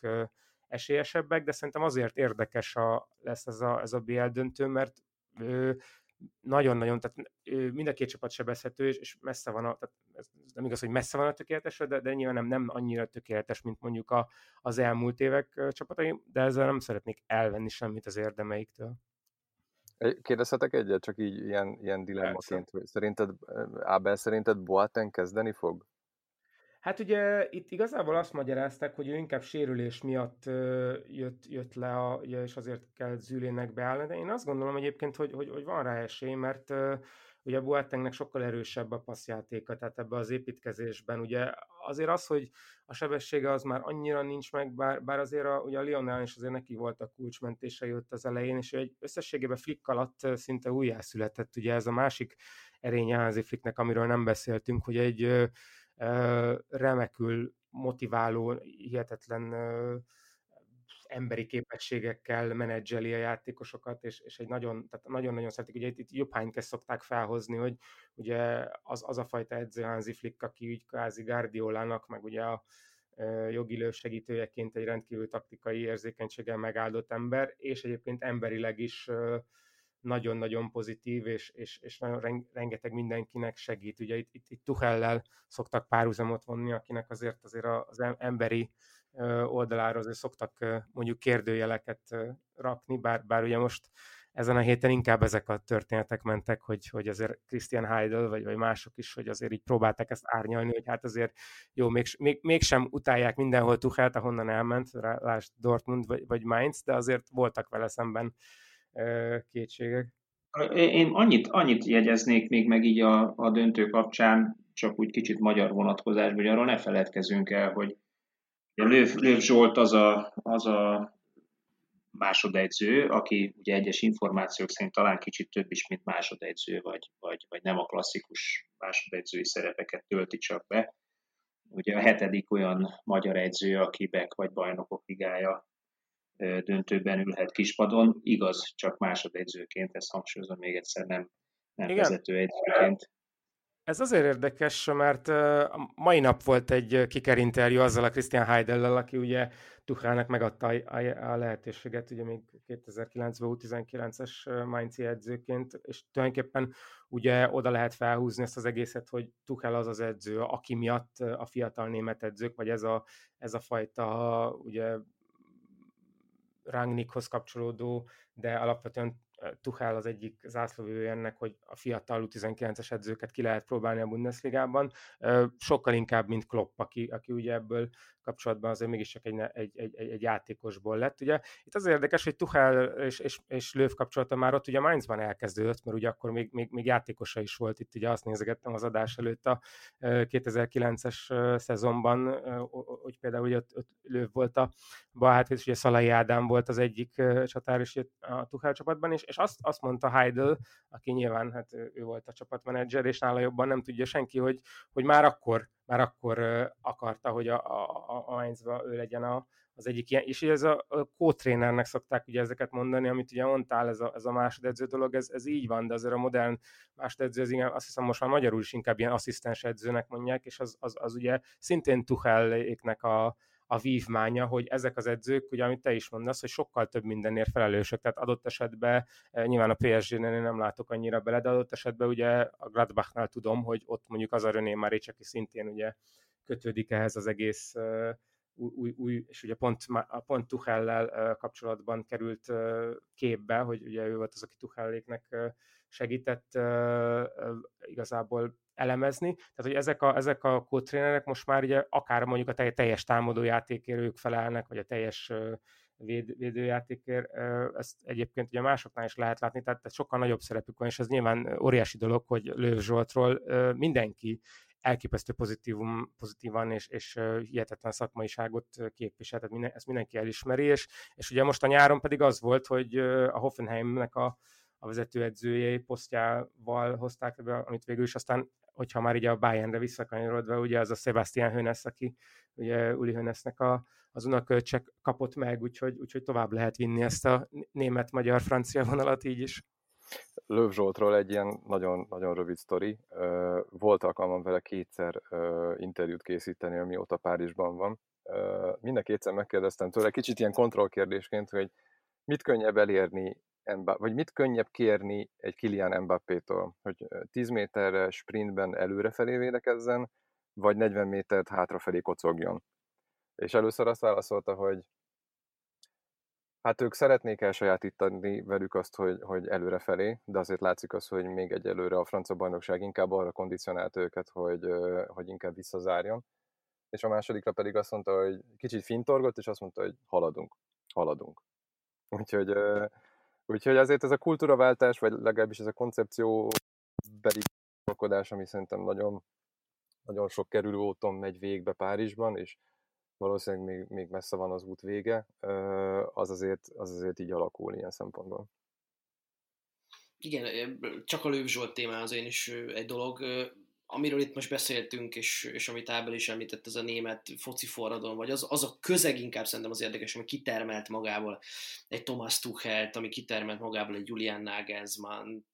esélyesebbek, de szerintem azért érdekes a, lesz ez a, ez a BL döntő, mert nagyon-nagyon, tehát mind a két csapat sebezhető, és, és messze van a, tehát ez nem igaz, hogy messze van a tökéletes, de, de nyilván nem, nem annyira tökéletes, mint mondjuk a, az elmúlt évek csapatai, de ezzel nem szeretnék elvenni semmit az érdemeiktől. Kérdezhetek egyet, csak így ilyen, ilyen dilemmaként, szerinted, Ábel szerinted Boateng kezdeni fog? Hát ugye itt igazából azt magyarázták, hogy ő inkább sérülés miatt jött, jött le, a, és azért kell Zülének beállni, de én azt gondolom egyébként, hogy, hogy, hogy van rá esély, mert ugye Boatengnek sokkal erősebb a passzjátéka, tehát ebbe az építkezésben. Ugye azért az, hogy a sebessége az már annyira nincs meg, bár, bár azért a, ugye a Lionel is azért neki volt a kulcsmentése jött az elején, és egy összességében flick alatt szinte újjászületett. Ugye ez a másik erénye Hansi Flicknek, amiről nem beszéltünk, hogy egy remekül motiváló, hihetetlen emberi képességekkel menedzseli a játékosokat, és, és egy nagyon, tehát nagyon-nagyon szeretik, ugye itt, itt jobb hánykes szokták felhozni, hogy ugye az, az a fajta edző Hansi Flick, aki úgy kvázi Guardiolának, meg ugye a jogi segítőjeként egy rendkívül taktikai érzékenységgel megáldott ember, és egyébként emberileg is nagyon-nagyon pozitív, és, és, és nagyon rengeteg mindenkinek segít. Ugye itt, itt, itt Tuchellel szoktak párhuzamot vonni, akinek azért azért az emberi oldalára azért szoktak mondjuk kérdőjeleket rakni, bár, bár ugye most ezen a héten inkább ezek a történetek mentek, hogy, hogy azért Christian Heidel, vagy, vagy mások is, hogy azért így próbálták ezt árnyalni, hogy hát azért jó, még, még, mégsem utálják mindenhol Tuchelt, ahonnan elment, lásd Dortmund vagy, vagy Mainz, de azért voltak vele szemben kétségek. Én annyit, annyit jegyeznék még meg így a, a döntő kapcsán, csak úgy kicsit magyar vonatkozásban, hogy arról ne feledkezünk el, hogy Löv, Löv Zsolt az a, az a másodegyző, aki ugye egyes információk szerint talán kicsit több is, mint másodegyző, vagy, vagy, vagy nem a klasszikus másodegyzői szerepeket tölti csak be. Ugye a hetedik olyan magyar edző, aki Beck vagy Bajnokok Ligája döntőben ülhet kispadon, igaz, csak másodegyzőként, ezt hangsúlyozom még egyszer, nem, nem Igen. vezető egyzőként. Ez azért érdekes, mert a mai nap volt egy kikerinterjú azzal a Christian Heidellel, aki ugye Tuchelnek megadta a lehetőséget, ugye még 2009-ben U19-es Mainzi edzőként, és tulajdonképpen ugye oda lehet felhúzni ezt az egészet, hogy Tuchel az az edző, aki miatt a fiatal német edzők, vagy ez a, ez a fajta ugye Rangnickhoz kapcsolódó, de alapvetően Tuchel az egyik zászlóvője ennek, hogy a fiatal U19-es edzőket ki lehet próbálni a Bundesligában, sokkal inkább, mint Klopp, aki, aki ugye ebből kapcsolatban azért mégiscsak egy, egy, egy, egy játékosból lett. Ugye itt az érdekes, hogy Tuchel és, és, és Löw kapcsolata már ott ugye Mainzban elkezdődött, mert ugye akkor még, még, még játékosa is volt itt, ugye azt nézegettem az adás előtt a 2009-es szezonban, hogy például ugye ott, ott Löw volt a Bahát, és ugye Szalai Ádám volt az egyik csatár is a Tuchel csapatban, és, és azt, azt mondta Heidel, aki nyilván hát ő volt a csapatmenedzser, és nála jobban nem tudja senki, hogy, hogy már akkor már akkor akarta, hogy a, a, a Mainzba ő legyen a, az egyik ilyen, és ez a, a co-trénernek szokták ugye ezeket mondani, amit ugye mondtál, ez a, ez a másodedző dolog, ez, ez így van, de azért a modern másodedző, az igen, azt hiszem most már magyarul is inkább ilyen asszisztens edzőnek mondják, és az, az, az ugye szintén Tucheléknek a, a vívmánya, hogy ezek az edzők, ugye amit te is mondasz, hogy sokkal több mindenért felelősök, tehát adott esetben, eh, nyilván a PSG-nél nem látok annyira bele, de adott esetben ugye a Gladbachnál tudom, hogy ott mondjuk az a René Maric, aki szintén ugye kötődik ehhez az egész uh, új, új, és ugye pont, pont Tuchellel uh, kapcsolatban került képbe, hogy ugye ő volt az, aki Tuchelléknek segített igazából elemezni. Tehát, hogy ezek a, ezek a kódtrénerek most már ugye akár mondjuk a teljes támadó játékért ők felelnek, vagy a teljes véd, védőjátékért, ezt egyébként ugye másoknál is lehet látni, tehát, sokkal nagyobb szerepük van, és ez nyilván óriási dolog, hogy Lőv Zsoltról mindenki elképesztő pozitívum, pozitívan és, és hihetetlen szakmaiságot képvisel, tehát minden, ezt mindenki elismeri, és, és ugye most a nyáron pedig az volt, hogy a Hoffenheimnek a, a vezetőedzőjei posztjával hozták be, amit végül is aztán, hogyha már így a Bayernre visszakanyarodva, ugye az a Sebastian Hönes, aki ugye Uli Hönesnek a, az unakölcsek kapott meg, úgyhogy, úgyhogy tovább lehet vinni ezt a német-magyar-francia vonalat így is. Löv Zsoltról egy ilyen nagyon, nagyon rövid sztori. Volt alkalmam vele kétszer interjút készíteni, amióta Párizsban van. Minden kétszer megkérdeztem tőle, kicsit ilyen kontrollkérdésként, hogy mit könnyebb elérni, vagy mit könnyebb kérni egy Kilian Mbappé-tól, hogy 10 méterre sprintben előrefelé védekezzen, vagy 40 métert hátrafelé kocogjon. És először azt válaszolta, hogy Hát ők szeretnék elsajátítani velük azt, hogy, hogy előrefelé, de azért látszik az, hogy még egyelőre a francia bajnokság inkább arra kondicionált őket, hogy, hogy inkább visszazárjon. És a másodikra pedig azt mondta, hogy kicsit fintorgott, és azt mondta, hogy haladunk, haladunk. Úgyhogy, úgyhogy azért ez a kultúraváltás, vagy legalábbis ez a koncepció beli ami szerintem nagyon, nagyon sok kerülő úton megy végbe Párizsban, és valószínűleg még, még messze van az út vége, az azért, az azért így alakul ilyen szempontból. Igen, csak a Lőv Zsolt téma az én is egy dolog amiről itt most beszéltünk, és, és amit Ábel is említett, ez a német foci forradalom, vagy az, az a közeg inkább szerintem az érdekes, ami kitermelt magával egy Thomas Tuchelt, ami kitermelt magával egy Julian Nagelsmann,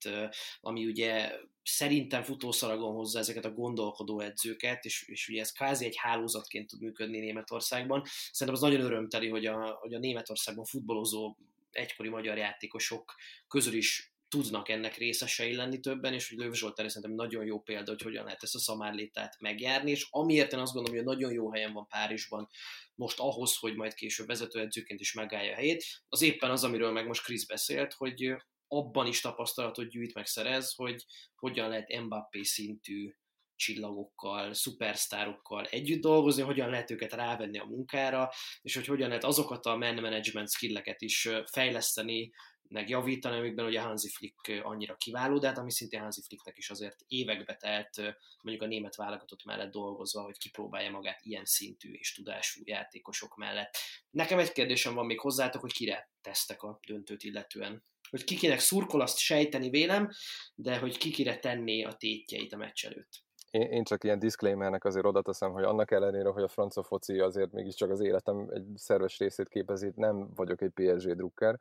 ami ugye szerintem futószalagon hozza ezeket a gondolkodó edzőket, és, és ugye ez kvázi egy hálózatként tud működni Németországban. Szerintem az nagyon örömteli, hogy a, hogy a Németországban futballozó egykori magyar játékosok közül is tudnak ennek részesei lenni többen, és hogy Lőv Zsolt szerintem nagyon jó példa, hogy hogyan lehet ezt a szamárlétát megjárni, és amiért én azt gondolom, hogy nagyon jó helyen van Párizsban most ahhoz, hogy majd később vezetőedzőként is megállja a helyét, az éppen az, amiről meg most Krisz beszélt, hogy abban is tapasztalatot gyűjt meg szerez, hogy hogyan lehet Mbappé szintű csillagokkal, szupersztárokkal együtt dolgozni, hogyan lehet őket rávenni a munkára, és hogy hogyan lehet azokat a man management skilleket is fejleszteni, meg javítani, amikben ugye Hansi Flick annyira kiváló, de hát ami szintén Hansi Flicknek is azért évekbe telt, mondjuk a német válogatott mellett dolgozva, hogy kipróbálja magát ilyen szintű és tudású játékosok mellett. Nekem egy kérdésem van még hozzátok, hogy kire tesztek a döntőt illetően. Hogy kikinek szurkol, azt sejteni vélem, de hogy kikire tenné a tétjeit a meccs előtt én, én csak ilyen disclaimernek azért oda teszem, hogy annak ellenére, hogy a francia foci azért mégiscsak az életem egy szerves részét képezi, nem vagyok egy PSG drukker,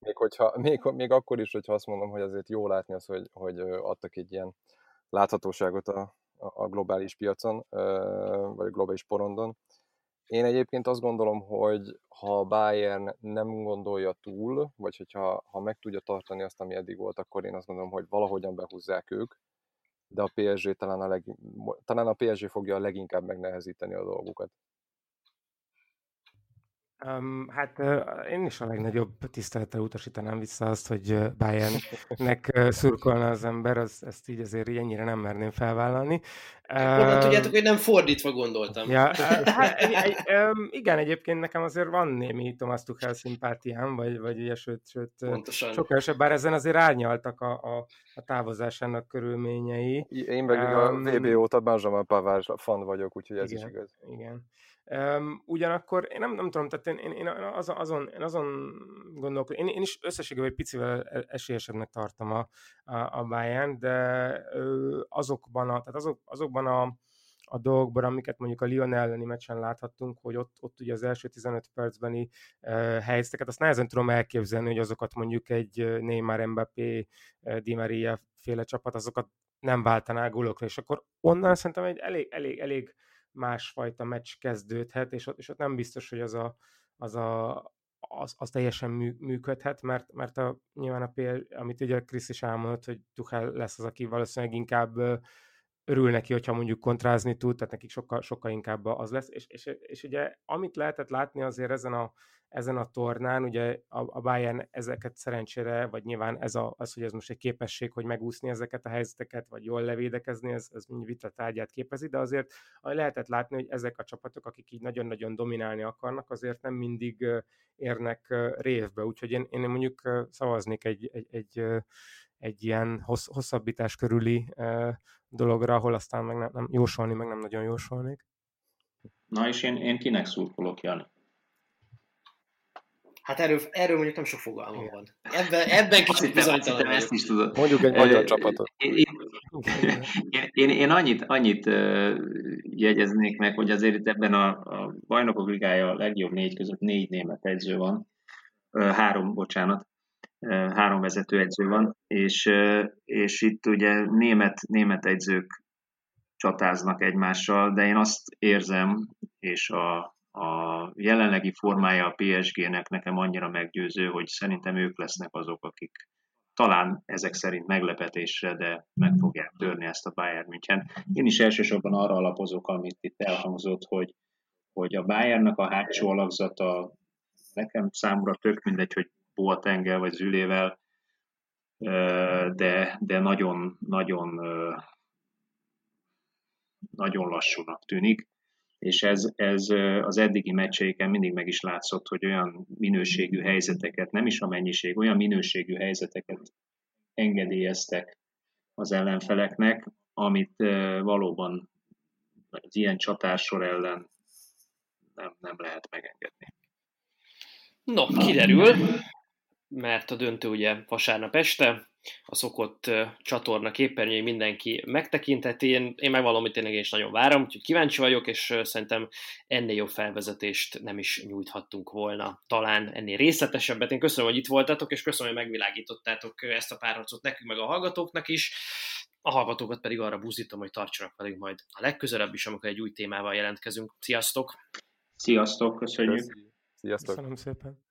még, hogyha, még, még akkor is, hogyha azt mondom, hogy azért jó látni az, hogy, hogy adtak egy ilyen láthatóságot a, a globális piacon, vagy a globális porondon. Én egyébként azt gondolom, hogy ha Bayern nem gondolja túl, vagy hogyha ha meg tudja tartani azt, ami eddig volt, akkor én azt gondolom, hogy valahogyan behúzzák ők, de a PSG talán a, leg, talán a PSG fogja a leginkább megnehezíteni a dolgukat. Um, hát uh, én is a legnagyobb tisztelettel utasítanám vissza azt, hogy Bayernnek szurkolna az ember, az, ezt így azért ennyire nem merném felvállalni. Honnan um, tudjátok, hogy nem fordítva gondoltam. Ja, hát, egy, egy, um, igen, egyébként nekem azért van némi Thomas Tuchel szimpátiám, vagy, vagy ugye, sőt, sőt Pontosan. sokkal esebb, bár ezen azért árnyaltak a, a, a távozásának körülményei. Én meg um, a VB óta Benjamin Pavard fan vagyok, úgyhogy ez igen, is igaz. Igen. Um, ugyanakkor én nem, nem tudom, tehát én, én, én azon, azon, én azon gondolkodom, én, én is összességében egy picivel e, esélyesebbnek tartom a, a, a Bayern, de azokban a, tehát azok, azokban a, a dolgokban, amiket mondjuk a Lyon elleni meccsen láthattunk, hogy ott, ott ugye az első 15 percbeni uh, helyzeteket, azt nehezen tudom elképzelni, hogy azokat mondjuk egy Neymar, Mbappé, Di Maria féle csapat, azokat nem váltaná gólokra, és akkor onnan szerintem egy elég, elég, elég másfajta meccs kezdődhet, és ott, és ott nem biztos, hogy az a, az, a, az, az teljesen mű, működhet, mert, mert a, nyilván a péld, amit ugye Krisz is elmondott, hogy Tuchel lesz az, aki valószínűleg inkább örül neki, hogyha mondjuk kontrázni tud, tehát nekik sokkal, sokkal inkább az lesz, és, és, és ugye amit lehetett látni azért ezen a, ezen a tornán, ugye a, a Bayern ezeket szerencsére, vagy nyilván ez a, az, hogy ez most egy képesség, hogy megúszni ezeket a helyzeteket, vagy jól levédekezni, ez, ez mind vita tárgyát képezi, de azért lehetett látni, hogy ezek a csapatok, akik így nagyon-nagyon dominálni akarnak, azért nem mindig érnek révbe, úgyhogy én, én mondjuk szavaznék egy, egy, egy egy ilyen hossz, hosszabbítás körüli dologra, ahol aztán meg nem, nem jósolni, meg nem nagyon jósolnék. Na és én, én kinek szurkolok, Jani? Hát erről, erről mondjuk nem sok fogalmam van. Ebben, ebben kicsit bizonytalan ezt is tudod. Mondjuk egy magyar csapatot. Én, én, én, én annyit, annyit jegyeznék meg, hogy azért itt ebben a, a bajnokok ligája a legjobb négy között négy német edző van. Három, bocsánat. Három vezetőedző van, és, és itt ugye német, német edzők csatáznak egymással, de én azt érzem, és a, a jelenlegi formája a PSG-nek nekem annyira meggyőző, hogy szerintem ők lesznek azok, akik talán ezek szerint meglepetésre, de meg fogják törni ezt a Bayern München. Én is elsősorban arra alapozok, amit itt elhangzott, hogy, hogy a Bayernnek a hátsó alakzata nekem számomra tök mindegy, hogy Boatengel vagy Zülével, de, de nagyon, nagyon, nagyon lassúnak tűnik, és ez, ez az eddigi meccseiken mindig meg is látszott, hogy olyan minőségű helyzeteket, nem is a mennyiség, olyan minőségű helyzeteket engedélyeztek az ellenfeleknek, amit valóban az ilyen csatársor ellen nem, nem lehet megengedni. No, kiderül, mert a döntő ugye vasárnap este, a szokott csatorna képernyői mindenki megtekinteti. Én, én megvallom, hogy tényleg én is nagyon várom, úgyhogy kíváncsi vagyok, és szerintem ennél jobb felvezetést nem is nyújthattunk volna. Talán ennél részletesebbet. Én köszönöm, hogy itt voltatok, és köszönöm, hogy megvilágítottátok ezt a párharcot nekünk, meg a hallgatóknak is. A hallgatókat pedig arra buzítom, hogy tartsanak velünk majd a legközelebb is, amikor egy új témával jelentkezünk. Sziasztok! Sziasztok, köszönjük! Sziasztok! Köszönöm szépen!